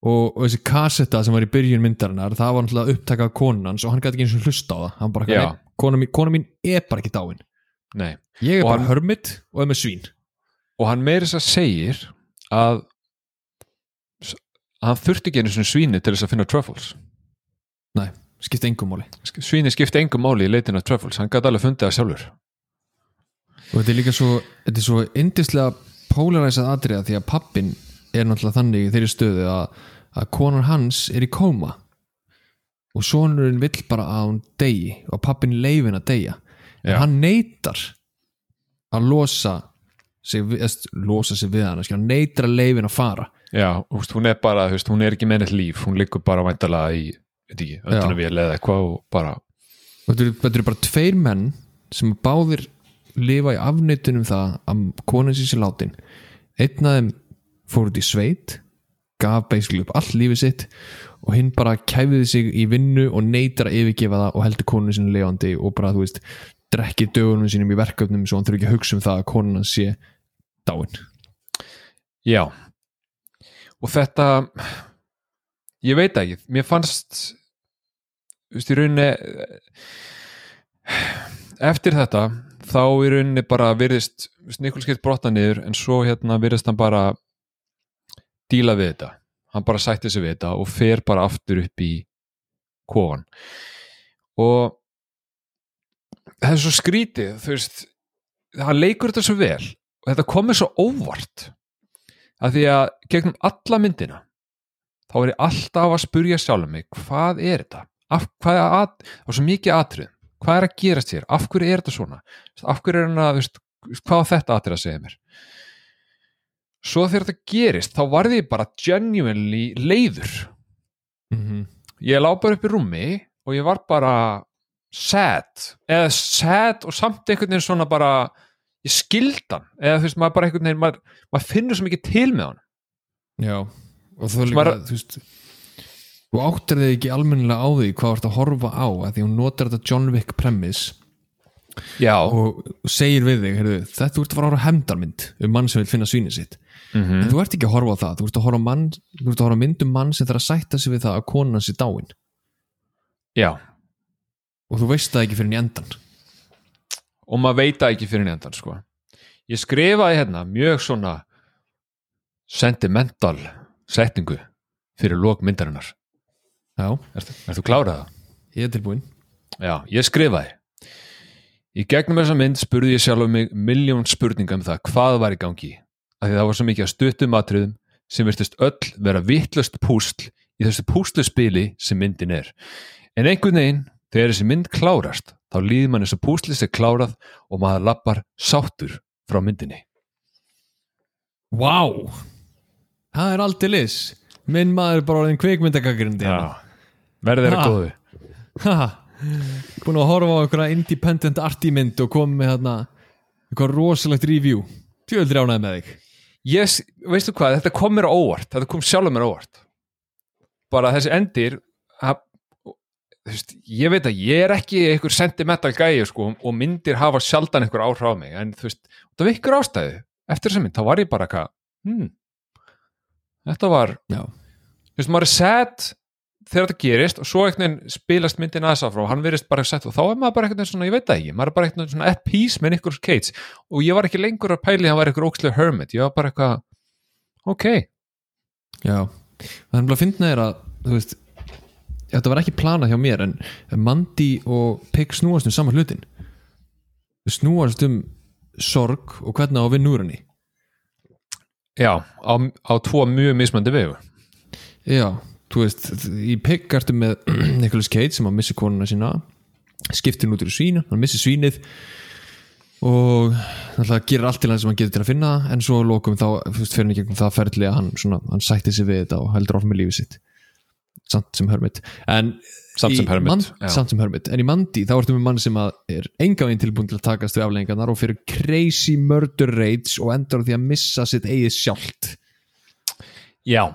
og, og þessi kassetta sem var í byrjun myndarinnar, það var náttúrulega upptaka af konans og hann gæti ekki eins og hlusta á það. Hann bara, Já. "Nei, kona mín, kona mín er bara ekki dáin. Nei. Ég er Og bara hann- hörmitt og er með svín. Og hann meira þess að segir að að hann þurfti ekki einu svona svíni til þess að finna truffles. Nei, skipta engum máli. Svíni skipti engum máli í leitin af truffles. Hann gæti alveg fundið það sjálfur og þetta er líka svo, þetta er svo indislega polaræsað atriða því að pappin er náttúrulega þannig í þeirri stöðu að, að konan hans er í kóma. Og sonurinn vill bara að hún degi og pappin leifin að deyja. En hann neytar að losa sig, losa sig við hann hann neytar að leifin að fara. Já, veist, hún er bara, veist, hún er ekki með neitt líf hún liggur bara væntalega í öndunum við eða eitthvað og bara þetta eru bara tveir menn sem báðir lifa í afnöytunum það að konan sér sér látin. Einn af þeim fór út í sveit gaf basically upp allt lífið sitt og hinn bara kæfiði sig í vinnu og neytar að yfirgefa það og heldur konun sinni lifandi og bara þú veist drekki dögunum sínum í verkefnum svo hann þurfi ekki að hugsa um það að konan sé dáin. Já. Og þetta ég veit ekki, mér fannst þú veist, í rauninni eftir þetta þá í rauninni bara virðist Nikol skeitt brotna niður en svo hérna virðist hann bara díla við þetta. Hann bara sætti sig við þetta og fer bara aftur upp í kofan og það er svo skrítið þú veist, hann leikur þetta svo vel og þetta komið svo óvart að því að gegnum alla myndina þá er ég alltaf að spurja sjálfum mig hvað er þetta? Af, hvað er að, á svo mikið atrið hvað er að gerast hér, af hverju er þetta svona? Af hverju er hann að, veist, hvað þetta atrið að segja mér? Svo þegar þetta gerist þá varði ég bara genuinely leiður. Mm -hmm. ég lá bara upp í rúmi og ég var bara sad. Eða sad og samt einhvern veginn svona bara ég skildan eða þú veist maður bara einhvern veginn maður, maður finnur svo mikið til með hann Já, og þú veist þú áttir þig ekki almennilega á því hvað þú ert að horfa á að því hún notar þetta John Wick premise. Já, og segir við þig, heyrðu, þetta þú ert að fara að horfa á hefndarmynd um mann sem vil finna svínið sitt. En þú ert ekki að horfa á það, þú ert að horfa mann, þú ert að horfa mynd um mann sem þarf að sætta sig við það að konan hans er dáin. Já. Og þú veist það ekki fyrir í endan og maður veit það ekki fyrir nefndan sko. ég skrifaði hérna mjög svona sentimental setningu fyrir lok Já, Ertu, ertu klárað? Það? ég er tilbúin Já, ég skrifaði. Í gegnum þessa mynd spurði ég sjálf mig miljón spurninga um það hvað var í gangi af því það var svo mikið að stuttum atriðum sem virtist öll vera vittlust púsl í þessu púsluspili sem myndin er. En einhvern veginn þegar þessi mynd klárast þá líður mann þess að púsli sér klárað og maður lappar sáttur frá myndinni. Vá, það er aldrei lis minn maður er bara orðin kvikmyndagagrindi verði þeirra Ha. góðu. Ha, búin að horfa á einhverja independent arty mynd og komið með hérna eitthvað rosalegt review. Tjóðildri ánæði með þig. Yes, veistu hvað, þetta kom mér á óvart. Þetta kom sjálfur mér óvart. Bara þessi endir að, veist, ég veit að ég er ekki einhver sentimental gæi sko, og myndir hafa sjaldan einhver áhrif á mig en þú veist, það var ykkur ástæðu eftir þessa mynd, þá var ég bara eitthvað hmm, þetta var Já, þú veist, maður er sad þegar þetta gerist og svo einhvern veginn spilast myndin aðeins áfram og hann verist bara sett og þá er maður bara einhvern veginn svona, ég veit það ekki maður er bara einhvern veginn svona at peace með Nicolas Cage. Og ég var ekki lengur að pæli að hann var einhver ókslega hermit, ég var bara eitthvað ok, Já, það er bara að finna þér að þú veist, þetta var ekki plana hjá mér en Mandy og Pig snúast um sama hlutin. Þau snúast um sorg og hvernig á úr henni. Já á, á tvo mjög mismandi vegu. Já, þú veist, í Pig ertu með Nicolas Cage sem að missi konuna sína skiptir hún út í svín hann missir svínið og náttúrulega gerir allt til hann sem hann getur til að finna það, en svo að lokum þá þú veist, fyrir hann í gegnum það ferli að hann, svona, hann sætti sig við þetta og heldur áfram með lífið sitt. Samt sem hermit. En Samt sem sem hermit, en í Mandi þá ertu með mann sem er enga veginn tilbúin til að takast við afleggingarnar og fyrir crazy murder raids og endur því að missa sitt eigið sjálft. Já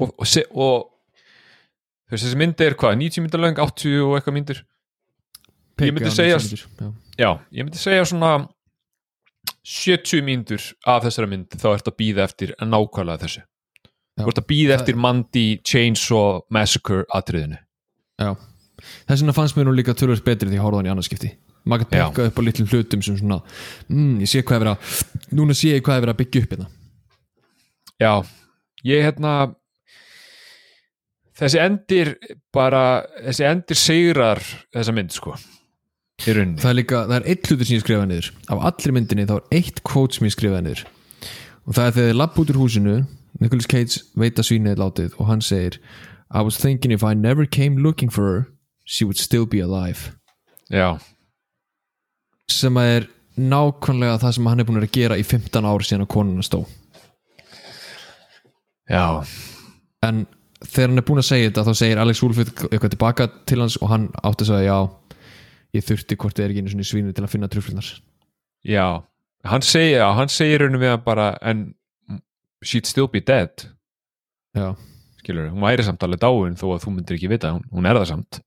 og, og, se- og þessi myndi er hvað, 90 myndar löng 80 og eitthvað myndir? Ég myndi segja- já, já. ég myndi segja svona 70 mínútur af þessara mynd þá ert að býða eftir nákvæmlega þessu. Já. þú ert að býða eftir Mandy Chainsaw Massacre atriðinu. Já, þess vegna fannst mér nú líka tölvöld betri því að hann í annarskipti maður Já. pekka upp á litlum hlutum sem svona mm, ég sé hvað er verið að núna sé ég hvað er verið að byggja upp hérna. Já, ég hérna þessi endir bara, þessi endir sigrar þessa mynd sko í rauninni. það er líka, það er eitt hlutur sem ég skrifaði niður. Af allri myndinni þá er eitt quote sem ég skrifaði niður. Og það er þegar þið lapp út úr húsinu Nicolas Cage veit að svínið er látið og hann segir I was thinking if I never came looking for her she would still be alive. Já, sem að er nákvæmlega það sem hann er búin að gera í 15 ár síðan að konuna stó. Já, en þegar hann er búin að segja þetta þá segir Alex Wolf eitthvað tilbaka til hans og hann átti að segja já ég þurfti hvort þið er ekki einu svínu til að finna truflunar já hann segir, já, hann segir rauninni við hann bara en she'd still be dead. Já, skilur, hún væri samt alveg dáin þó að þú myndir ekki vita, hún, hún er það samt.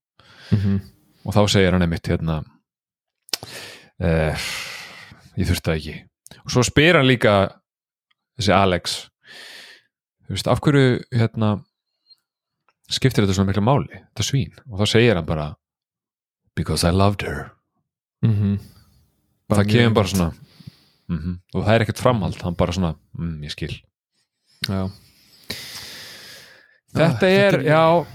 Mm og þá segir hann einmitt hérna uh, ég þurfti það ekki. Og svo spyr hann líka þessi Alex þú veist, af hverju hérna skiptir þetta svona mikla máli, þetta svín og þá segir hann bara because I loved her -hmm. það kemur bara svona mm og það er ekkert framhald, hann bara svona mm, ég skil, já. þetta Já, er, þetta er- já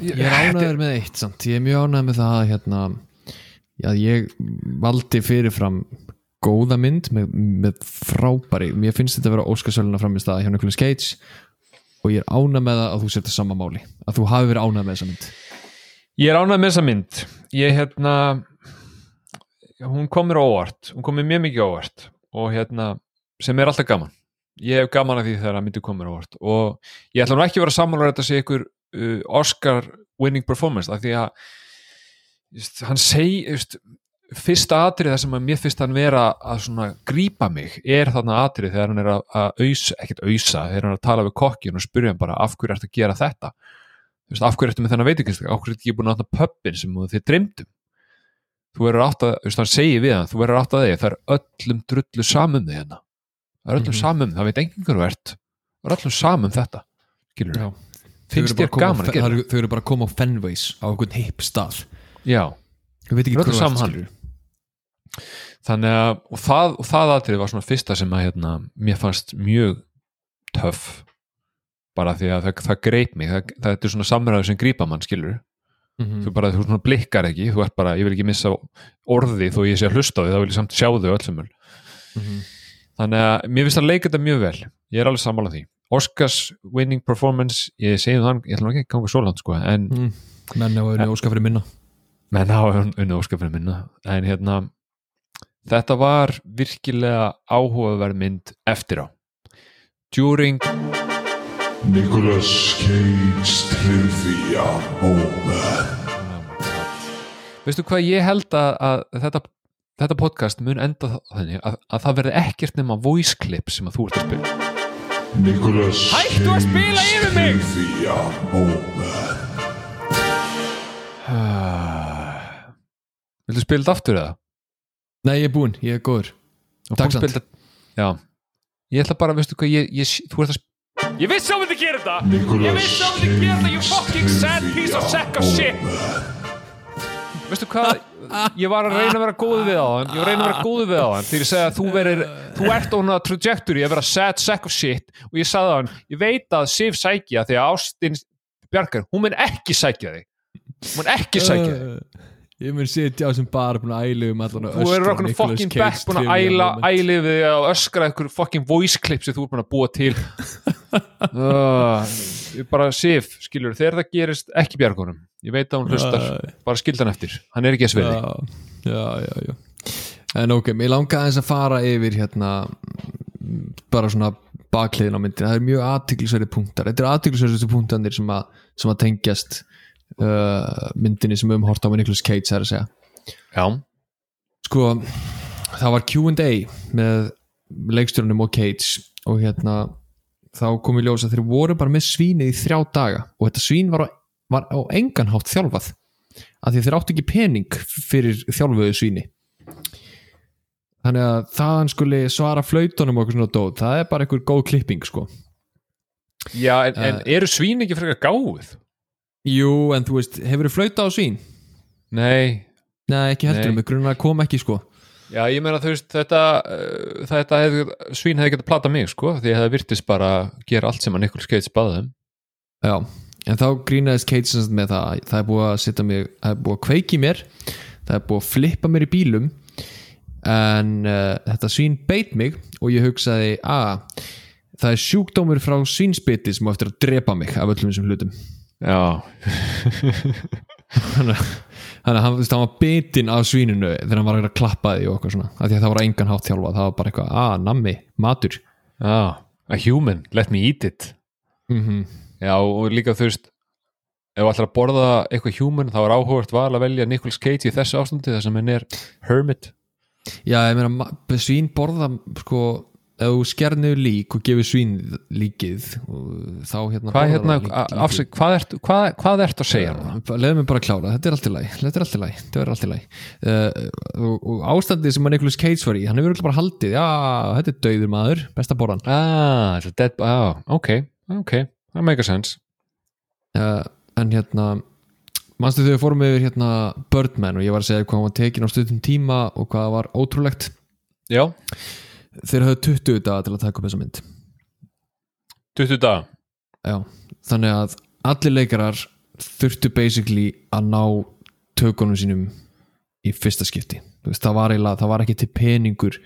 ég er ánæður með eitt samt. ég er mjög ánæður með það að, hérna, já, ég valdi fyrirfram góða mynd með, með frábæri mér finnst þetta að vera Óskarsöluna fram í stað hjá Nicolas Cage og ég er ánæður með það að þú setja sama máli. Að þú hafi verið ánæður með þessa mynd. Ég er ánægð með þessa mynd. Ég hérna hún kom mér á óvart, hún kom mér mjög mikið óvart. Og hérna sem er alltaf gaman. Ég hef gaman að því þegar að myndi kom mér á óvart. Og ég ætla nú ekki að vera að þetta sé ykkur uh, Oscar winning performance af því að just, hann segi just, fyrsta atrið þar sem að mér fyrst hann vera að svona grípa mig er þarna atrið þegar hann er að, ausa, ekkert ausa, þegar hann er að tala við kokkin og spyrja hann bara af hverju ertu að gera þetta? Þú veist, af hverju ertu með þennan veitingastak af hverju ertu ekki búin að átna pöppin sem þið dreymdum? Þú verður átt að, þú veist, hann segir við hann þú verður átt að þig, það er öllum drullu samum þig hérna, það er öllum Mhm. samum það veit enginn hverju ert, það er öllum samum þetta finnst þér bara að koma á gaman að gera þannig að og það, og það atrið var svona fyrsta sem að hérna, mér fannst mjög töff. Bara því að það, það greip mig. Það, það er svona samræðu sem grípa mann skilur Mhm. þú bara, þú svona blikkar ekki. Þú ert bara, ég vil ekki missa orði þó ég sé að hlusta á því, þá vil ég samt sjá þau öll sem öll Mhm. þannig að mér finnst að leika þetta mjög vel. Ég er alveg sammála því. Oscars winning performance, ég segi þann ég ætla nú ekki að ganga svo langt sko en Mm. menn á unni óska fyrir minna. Menn hafa unni óskapinu minna. En hérna þetta var virkilega áhugaverð mynd eftir á. During Nicolas Cage Trivia Moment. Veistu hvað ég held að, að þetta, þetta podcast mun enda þa- þannig að, að það verði ekkert nema voice clip sem að þú ert að spila. Nicolas Hættu að spila yfir mig! Trivia Moment. Viltu spila þetta aftur eða? Nei ég er búinn, ég er góður. Takk þetta- já, ég ætla bara, veistu hvað ég, ég, þú ert að Ég vissi að hún myndi gera þetta! Ég vissi að hún myndi gera þetta You fucking sad piece of sack of shit! Veistu hvað Ég var að reyna að vera góð við á hann Ég var að reyna að vera góð við á hann Þegar ég segi að þú verir Þú ert á hana trajectory að vera sad sack of shit Og ég sagði á hann Ég veit að Sif sækja því að Ástin Bjarkar Hún mun ekki sækja þig. Hún mun ekki sækja þig. Uh, Ég mun sitja á sem bara búin að ælu um allan að Þú eru okkur fucking back búin að æla ælið við að öskra eitthvað fucking voice clip sem þú er búin að búa til. Uh, bara Sif, skilur, þegar það gerist ekki bjargunum, ég veit að hún hlustar. Nei. bara skildan eftir, hann er ekki að sviði já, já, já, já. En ok, mér langaði aðeins að fara yfir hérna bara svona bakliðin á myndin, það er mjög aðtiklisverði punktar, þetta er aðtiklisverði punktanir sem að, sem að tengjast uh, myndinni sem við um hort á Nicolas Cage er að segja. Já, sko, það var Q&A með leikstjórnum og Cage og hérna þá kom í ljós að þeir voru bara með svínið í þrjá daga og þetta svín var á, var á engan hátt þjálfað af því þeir áttu ekki pening fyrir þjálfuðu svíni. Þannig að þaðan skuli svara flautunum og eitthvað svona dót, það er bara einhver góð klipping sko. Já en, en eru svín ekki frekar gáð? Jú, en þú veist, hefur þið flauta á svín? Nei, Nei, ekki heldur, með grunna að koma ekki sko. Já ég meina þú veist þetta, uh, þetta hef, svín hefði getað plata mig sko, því ég hefði virtist bara gera allt sem að Nicolas Cage baði þeim Já, en þá sem sagt með það það er búið að setja mig, það er búið að kveiki mér það er búið að flippa mér í bílum en uh, þetta svín beit mig og ég hugsaði að það er sjúkdómur frá svínspiti sem á eftir að drepa mig af öllum þessum hlutum Já, þannig að að hann, hann var bitin af svíninu þegar hann var að klappa því og eitthvað svona. Því að það var engan hátt þjálfa, það var bara eitthvað að nammi, matur. Já, a human, let me eat it. Mm Já, og líka þú veist ef þú ætlar að borða eitthvað human þá er áhugavert val að velja Nicolas Cage í þessu ástandi þar sem hann er hermit. Já, ég meina, svín borða sko, ef þú skernir lík og gefur svín líkið þá hérna Hvað, hérna, það lík- a- afsök, hvað, ert, hvað, hvað ert að segja hérna? Leðum mig bara að klára, þetta er allt í lagi. Þetta er allt í lagi, þetta er allt í lagi. Uh, og, og ástandið sem að Nicolas Cage var í hann hefur bara haldið, já, þetta er dauður maður besta borðan. Ah, ah, ok, ok það make a sense. Uh, en hérna manstu þegar við fórum yfir hérna Birdman og ég var að segja hvað hann var tekin á stundum tíma og hvað það var ótrúlegt? Já, þeir höfðu 20 daga til að taka upp þessa mynd. 20 dag Já, þannig að allir leikarar þurftu basically að ná tökunum sínum í fyrsta skipti. Veist, það var eiginlega, það var ekki til peningur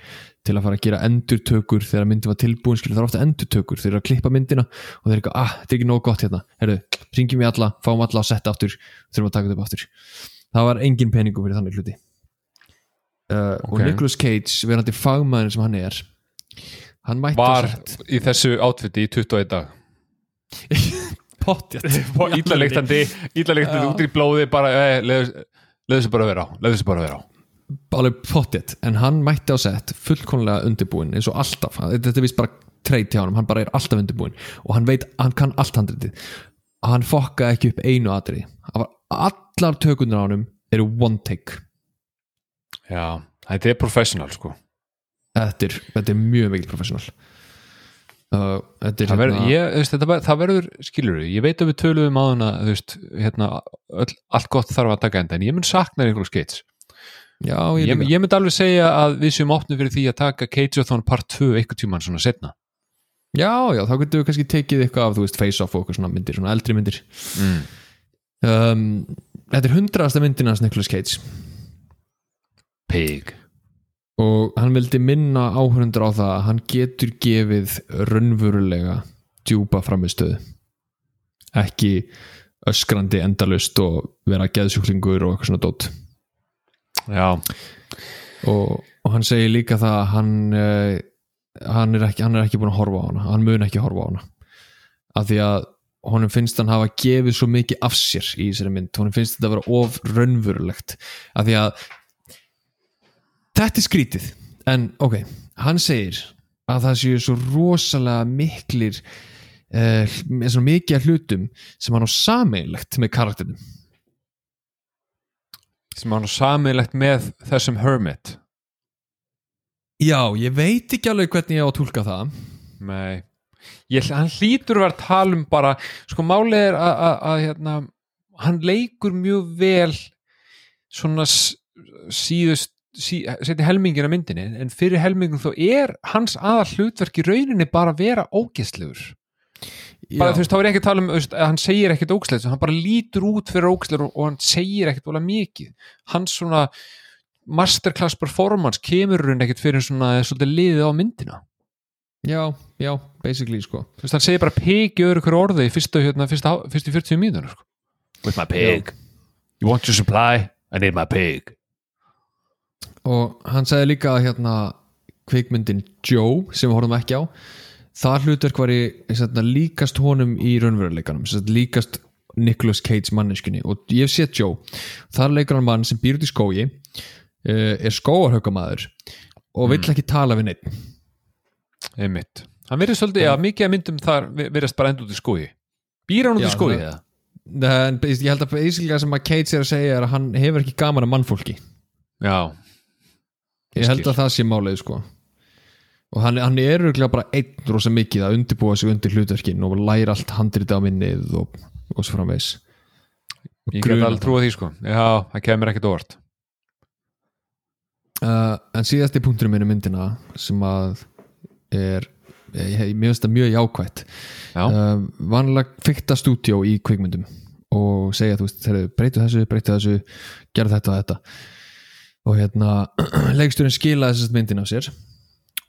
til að fara að gera endurtökur þegar myndin var tilbúin, skilur. Það er ofta endurtökur þeir eru að klippa myndina og þeir eru ekki, ah, þetta er ekki nóg gott hérna, herru, ringjum við alla fáum alla að setja aftur, þurfum að taka þetta upp aftur. Það var engin peningur fyrir þannig hluti uh, og Ok. Nicolas Cage, verandi fagmaður sem hann er hann mætti Var sett í þessu outfiti í 21 dag. Pottjætt Íllalektandi, út í blóði bara, eh, leðu þessu bara vera á leðu þessu bara vera á. Alveg pottet, en hann mætti á sett fullkonlega undirbúin eins og alltaf. Þetta er vist bara treyt hjá hann, hann bara er alltaf undirbúin og hann veit, hann kann allt handritið. Hann fokkaði ekki upp einu Hann var- allar tökundur á honum eru one take Já, þetta er professional sko þetta er, þetta er mjög mikil professional uh, þetta er Það verður, ég, þú veist, þetta það verður, skilur við, ég veit að við töluðum á hana, þú veist, hérna, öll, allt gott þarf að taka enda, en ég mun sakna Nicolas Cage. já, ég, Ég, ég myndi alveg segja að við séum opnum fyrir því að taka Cage-a-thon part 2 eitthvað tíman svona setna. já, já, þá getum við kannski tekið eitthvað af, þú veist, face-off og eitthvað svona myndir svona eldri myndir Mm. um, þetta er hundraðasta myndin hans Nicolas Cage Pig. og hann vildi minna áhörundur á það að hann getur gefið raunverulega djúpa framistöðu ekki öskrandi endalust og vera geðsjúklingur og eitthvað svona dót. Já, og, og hann segir líka það að hann, uh, hann, er ekki, hann er ekki búin að horfa á hana. Hann mun ekki horfa á hana. Af því að honum finnst hann hafa gefið svo mikið af sér í þessari mynd. Honum finnst þetta að vera of raunverulegt. Af því að þetta er skrítið en ok, hann segir að það séu svo rosalega miklir uh, með svona mikið hlutum sem hann á sameinlegt með karakterinum sem hann á samilegt með þessum hermit. já, ég veit ekki alveg hvernig ég á að tólka það Nei. ég, hann hlýtur að vera að tala um bara sko málið er að, að, að hérna, hann leikur mjög vel svona síðust sí, setja helmingin að myndinni en fyrir helmingin þó er hans aðal hlutverk í rauninni bara að vera ógeðslegur. Bara Já. þú veist, þá er ekki að tala um veist, að hann segir ekkert ógeðslegur, hann bara lítur út fyrir ógeðslegur og, og hann segir ekkert vola mikið. Hans svona masterclass performance kemur hún ekkert fyrir svona liðið á myndina. Já, já, basically sko. Þú veist, hann segir bara pig í öðru hverju orði í fyrstu, hérna, fyrstu, fyrstu 40 mínútur sko. with my pig. You want your supply, I need my pig og hann sagði líka að hérna kvikmyndin Joe sem við horfum ekki á það hlutverk var í hérna, líkast honum í raunveruleikanum sagt, líkast Nicolas Cage manneskunni og ég hef séð Joe. Þar leikur hann mann sem býr út í skógi uh, er skóarhaukamaður og vill ekki tala við neitt einmitt, hann verið svolítið, já, mikið að myndum þar verðast bara enda út í skói býr hann út í skói eða? en ég held að það sem að Cage er að segja er að hann hefur ekki gaman að mannfólki. Já, ég held að það sé málið sko. Og hann, hann er örgulega bara einn rosa mikið að undirbúa sig undir hlutverkin og læra allt handrita á minnið og, og svo framvegs ég get alveg trúið því sko. Já, það kemur ekkert óvart. Uh, en síðasti punkturinn minn um myndina sem að er ég, ég, mér finnst það mjög jákvætt. Já, uh, vanlega fykta stúdjó í kvikmyndum og segja þú veist, breytu þessu, breytu þessu gerð þetta og þetta og hérna leiksturinn skilaði þessast myndin af sér.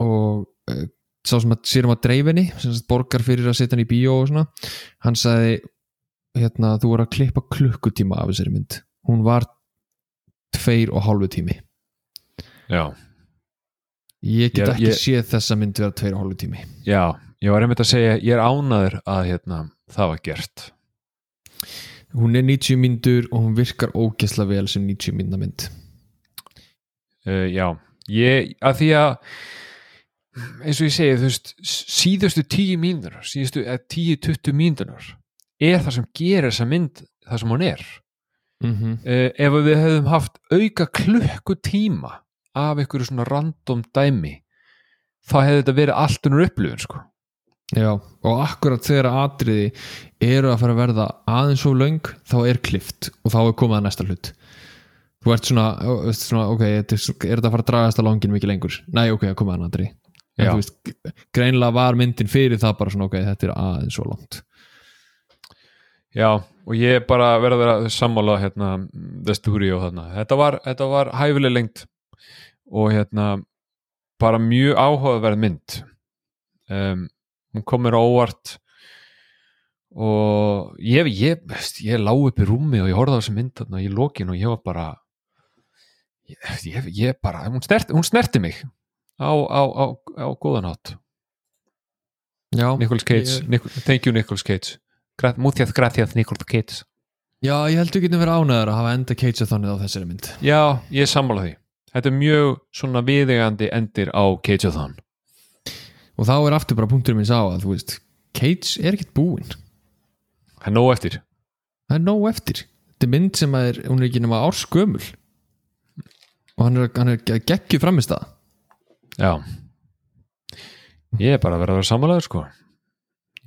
Og uh, sá sem að sér um að dreifinni borgar fyrir að setja hann í bíó og svona hann sagði hérna, þú voru að klippa klukkutíma af þessari mynd. Hún var tveir og hálfu tími. Já, ég get Ég- ekki ég- séð þessa mynd vera tveir og hálfu tími. Já ég var einmitt að segja, ég er ánaður að hérna, það var gert. Hún er 90 myndur og hún virkar ógesla vel sem 90 mynda mynd uh, já, ég, að því að eins og ég segi, þú veist síðustu tíu mínútur síðustu eh, 10-20 mínútur er það sem gerir þessa mynd það sem hún er mm -hmm. uh, ef við hefðum haft auka klukkutíma af einhverju svona random dæmi þá hefði þetta verið allt unnur upplifun sko. Já, og akkurat þegar atriði eru að fara að verða aðeins svo löng þá er klift og þá er komið að næsta hlut þú ert svona, svona ok, er, er þetta að fara að dragast að langin mikið lengur? Nei, ok, að komið að atriði en þú veist, greinlega var myndin fyrir það bara svona, ok, þetta er aðeins svo langt. Já, og ég bara verða að vera sammála hérna, The Studio þarna. þetta var, þetta var hæfileg lengt og hérna bara mjög áhugaverð mynd. Um, hún kom mér á óvart og ég, ég, veist, ég lá upp í rúmi og ég horfði á þessi mynd þarna í lokin og ég var bara ég, ég, ég bara, hún snerti, hún snerti mig á, á, á, á góðan hátt. Já, Nicolas Cage, ég, Nic thank you Nicolas Cage. Gra mútjað græðjað Nicolas Cage. Já, ég held við getum verið ánæður að hafa enda Cage þannig á þessari mynd. Já, ég sammála því. Þetta er mjög svona viðegandi endir á Cage-a-thon og þá er aftur bara punkturinn minn sá að þú veist, Cage er ekkert búinn. Það er nóg eftir. Það er nóg eftir. Þetta er mynd sem er, hún er ekki nema árskömmul og hann er, hann er geggju framist það já. Ég er bara að vera að vera sammálaður sko.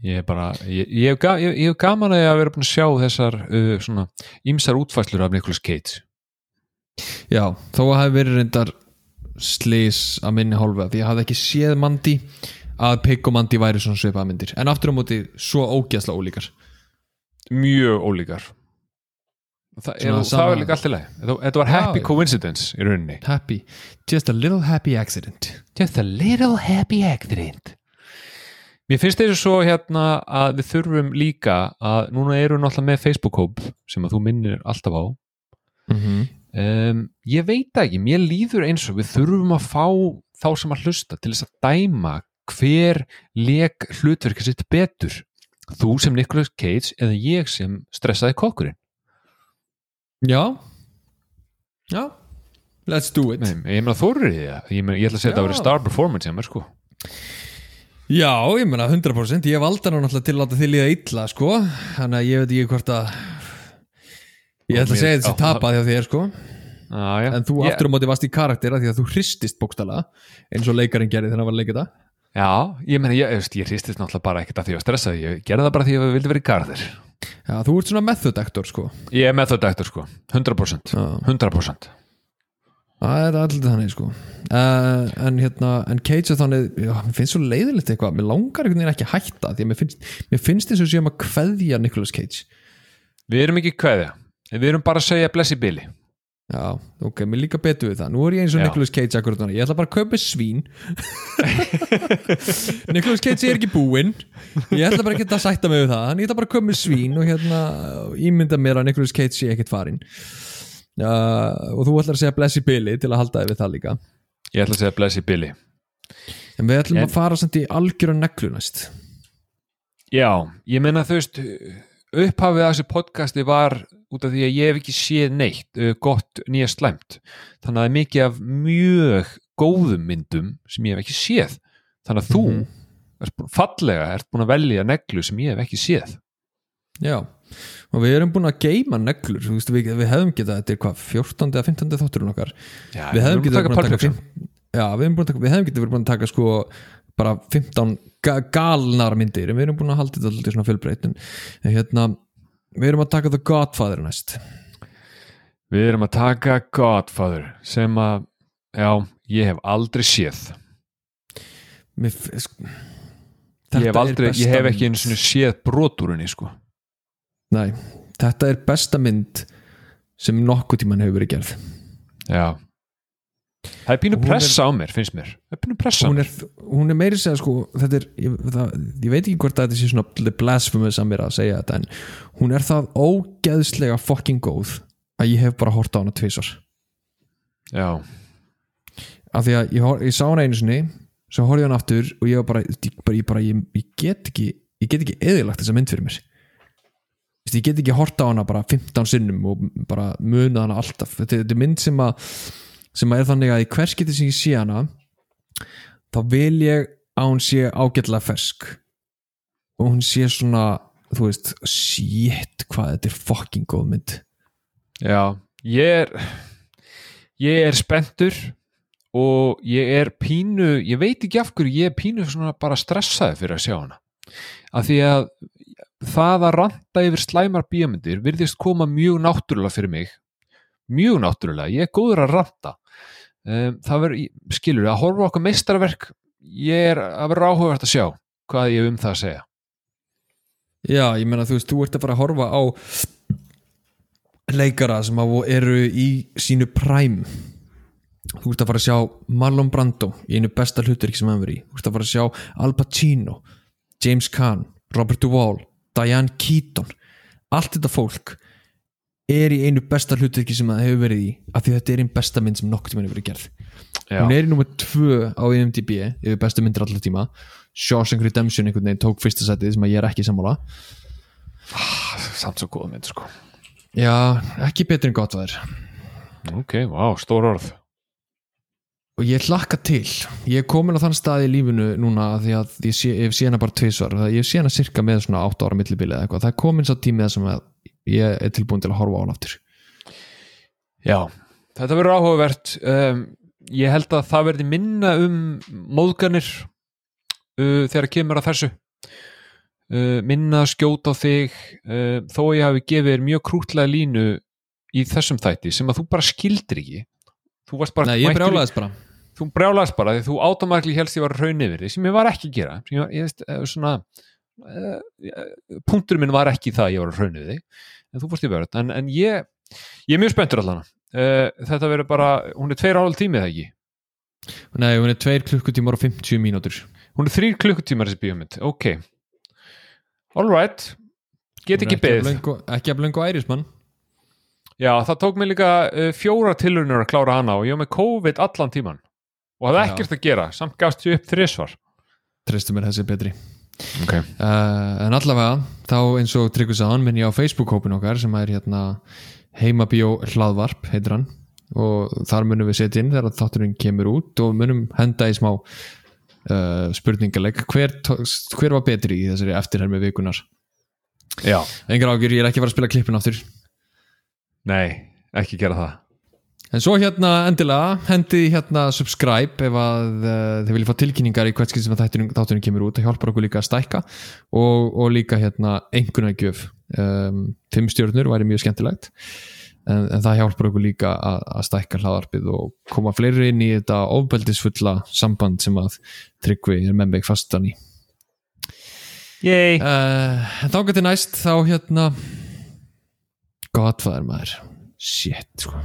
Ég er bara ég, ég, hef ga, ég, ég hef gaman að ég að vera búin að sjá þessar uh, svona ýmsar útfæslur af Nicolas Cage. Já, þó að hafi verið reyndar slís að minni hálfa því ég hafði ekki séð Mandi að Pig og Mandi væri svona svipaða myndir. En aftur á móti svo ógeðsla ólíkar. Mjög ólíkar Þa, Svona er, það var líka allt í lagi. Þetta, var happy Já. coincidence í rauninni. Happy, just a little happy accident. Just a little happy accident. Mér finnst þessu svo hérna að við þurfum líka að núna eru náttúrulega með Facebook-hóp sem að þú minnir alltaf á. Mm -hmm. um, ég veit það ekki, mér líður eins og við þurfum að fá þá sem að hlusta til þess að dæma hver leik hlutverki sitt betur. Þú sem Nicolas Cage eða ég sem stressaði kokkurinn já. Já, let's do it. Nei, ég meina þórir í það ég, meina, ég ætla að segja að það Já. verið star performance hjá mér sko. Já, ég menna 100% ég valda nú náttúrulega til að láta þið líða illa sko, þannig að ég veit ekki hvort að ég ætla að segja þessi Já. tapað hjá þér sko. Ah, ja. en þú Ég- aftur á móti varst í karaktera því að þú hristist bókstala eins og leikarinn gerði þegar hann var að leika þetta Já, ég meina, ég, ég, ég hristist náttúrulega bara ekkert að því að stressa ég gerði það bara því að ég vildi vera í garðir. Já, þú ert svona method actor sko. Ég er eftir sko, 100% Já. 100% Það er alltaf þannig sko. Uh, En hérna, en Cage er þannig já, Mér finnst svo leiðilegt eitthvað, mér langar einhvern veginn ekki að hætta Því að mér finnst, mér finnst eins og séum að kveðja Nicolas Cage. Við erum ekki kveðja, við erum bara að segja blessi Billy Já, ok, mér líka betur við það. Nú er ég eins og. Nicolas Cage akkurat þannig Ég ætla bara að kaupa svín. Nicolas Cage er ekki búinn. Ég ætla bara ekki að sætta mig við það. En ég ætla bara að kaupa svín og hérna ímynda mér að Nicolas Cage sé ekkert farinn. Uh, Og þú ætlar að segja blessi Billy til að halda þig við það líka. Ég ætla að segja blessi Billy En við ætlum En- að fara samt í algjöra neglu næst. Já, ég meina þú veist upphafið af þessu podcasti var út af því að ég hef ekki séð neitt uh, gott nýja slæmt þannig að það er mikið af mjög góðum myndum sem ég hef ekki séð þannig að þú Mhm. ert búin, fallega ert búin að velja neglu sem ég hef ekki séð Já, og við erum búin að geima neglur veist, við, við hefðum getað, þetta er hvað 14. eða 15. þátturinn okkar Já, við hefðum getað búin að taka Já, við, hefðum getað verið búin að taka sko bara 15 ga galnar myndir en við erum búin að halda þetta alltaf svona fjölbreytt en en hérna, við erum að taka The Godfather næst. Við erum að taka Godfather sem að, já, ég hef aldrei séð. Mér, f- sk- ég hef, aldrei, ég hef ekki einu svona séð broturinni sko. Nei, þetta er besta mynd sem nokkuð tíman hefur verið gerð. Já Það er pínu Hún er- pressa á mér, finnst mér. Það er pínu pressa hún er, hún er meiri segja sko er, ég, það, ég veit ekki hvort þetta sé svona little blasphemous að segja þetta en hún er það ógeðslega fucking góð að ég hef bara hort á hana tvisar Já, af því að ég, hor- ég sá hana einu sinni svo horfði ég hana aftur og ég bara, ég, bara, ég, bara ég, ég get ekki ég get ekki eðilagt þessa mynd fyrir mér. Ég get ekki hort á hana bara 15 sinnum og bara muna hana alltaf. Þetta er mynd sem að sem er þannig að í hvers getið sem ég sé hana þá vil ég að hún sé ágætlega fersk. Og hún sé svona þú veist, shit hvað þetta er fucking góð mynd. Já Ég er Ég er spenntur og ég er pínu ég veit ekki af hverju ég er pínu svona bara stressaði fyrir að sjá hana. Af því að það að ranta yfir slæmar bíómyndir virðist koma mjög náttúrulega fyrir mig. Mjög náttúrulega, ég er góður að ranta um, það verður skilur að horfa okkur meistarverk ég er að vera áhugavert að sjá hvað ég hef um það að segja. Já, ég meina þú veist, þú ert að fara að horfa á leikara sem eru í sínu præm þú ert að fara að sjá Marlon Brando í einu besta hlutverki sem hann verið í. Þú ert að fara að sjá Al Pacino James Caan, Robert Duvall Diane Keaton. Allt þetta fólk er í einu besta hlutverki sem það hefur verið í af því þetta er einn besta mynd sem nokkuð tíma hefur verið gerð. Já. hún er í nummer 2 á IMDb yfir bestu myndir allar tíma. Shawshank Redemption einhvern veginn tók fyrsta setið sem að ég er ekki sammála. Samt svo góða mynd sko. Já, ekki betur en gott það er ok, vá, stór orð. Og ég hlakka til. Ég er komin á þann stað í lífinu núna því að ég sé, ég sé hana bara tvisvar. Það- ég sé hana cirka með svona 8 ára millibili eða eitthvað, það er komin svo tímið sem að ég er tilbúin til að horfa á hann aftur. Já, þetta verður áhugavert. Um, ég held að það verði minna um móðganir uh, þegar kemur að þessu. Uh, minna að skjóta á þig uh, þó ég hafi gefið þér mjög krútlega línu í þessum þætti sem að þú bara skildir ekki. Þú varst bara Nei, ég brjálaðist bara. Þú brjálaðist bara því þú átomakli helst ég var raun yfir því sem ég var ekki að gera. Sem ég, ég veist, eh, svona punktur minn var ekki það að ég var raun yfir því en þú fórst í verð en, en ég, ég er mjög spenntur allan. Uh, þetta verður bara, hún er tveir hálf tími eða ekki? Nei, hún er 2 klukkutímar og 50 mínútur. Hún er þrýr klukkutímar þessi bíómynd. Ok, alright get ekki beð Ekki að blöngu ærismann já, það tók mig líka uh, fjóra tilurinnur að klára hana og ég var með COVID allan tíman og Já. ekkert að gera, samt gafst ég upp þrisvar. Trestu mér þessi betri ok, Uh, en allavega, þá eins og Tryggur sagðan minn ég á Facebook-hópin okkar sem er hérna heimabíó hlaðvarp heitir hann. Og þar munum við setja inn þegar þátturinn kemur út og munum henda í smá uh, spurningaleg hver, hver var betri í þessari eftirhermi vikunar engar ágjur, ég er ekki að fara að spila klippin áttur Nei, ekki gera það En svo hérna endilega hendið hérna subscribe ef að uh, þið viljið fá tilkynningar í hvert skil sem þátturinn kemur út. Það hjálpar okkur líka að stækka og, og líka hérna einhvernagjöf um, fimm stjórnur væri mjög skemmtilegt en, en það hjálpar okkur líka að, að stækka hlaðarpið og koma fleiri inn í þetta ofbeldisfulla samband sem að Tryggvi er með mig fastan í. Yay. uh, þá getur næst þá hérna. Godfæður maður. Shit sko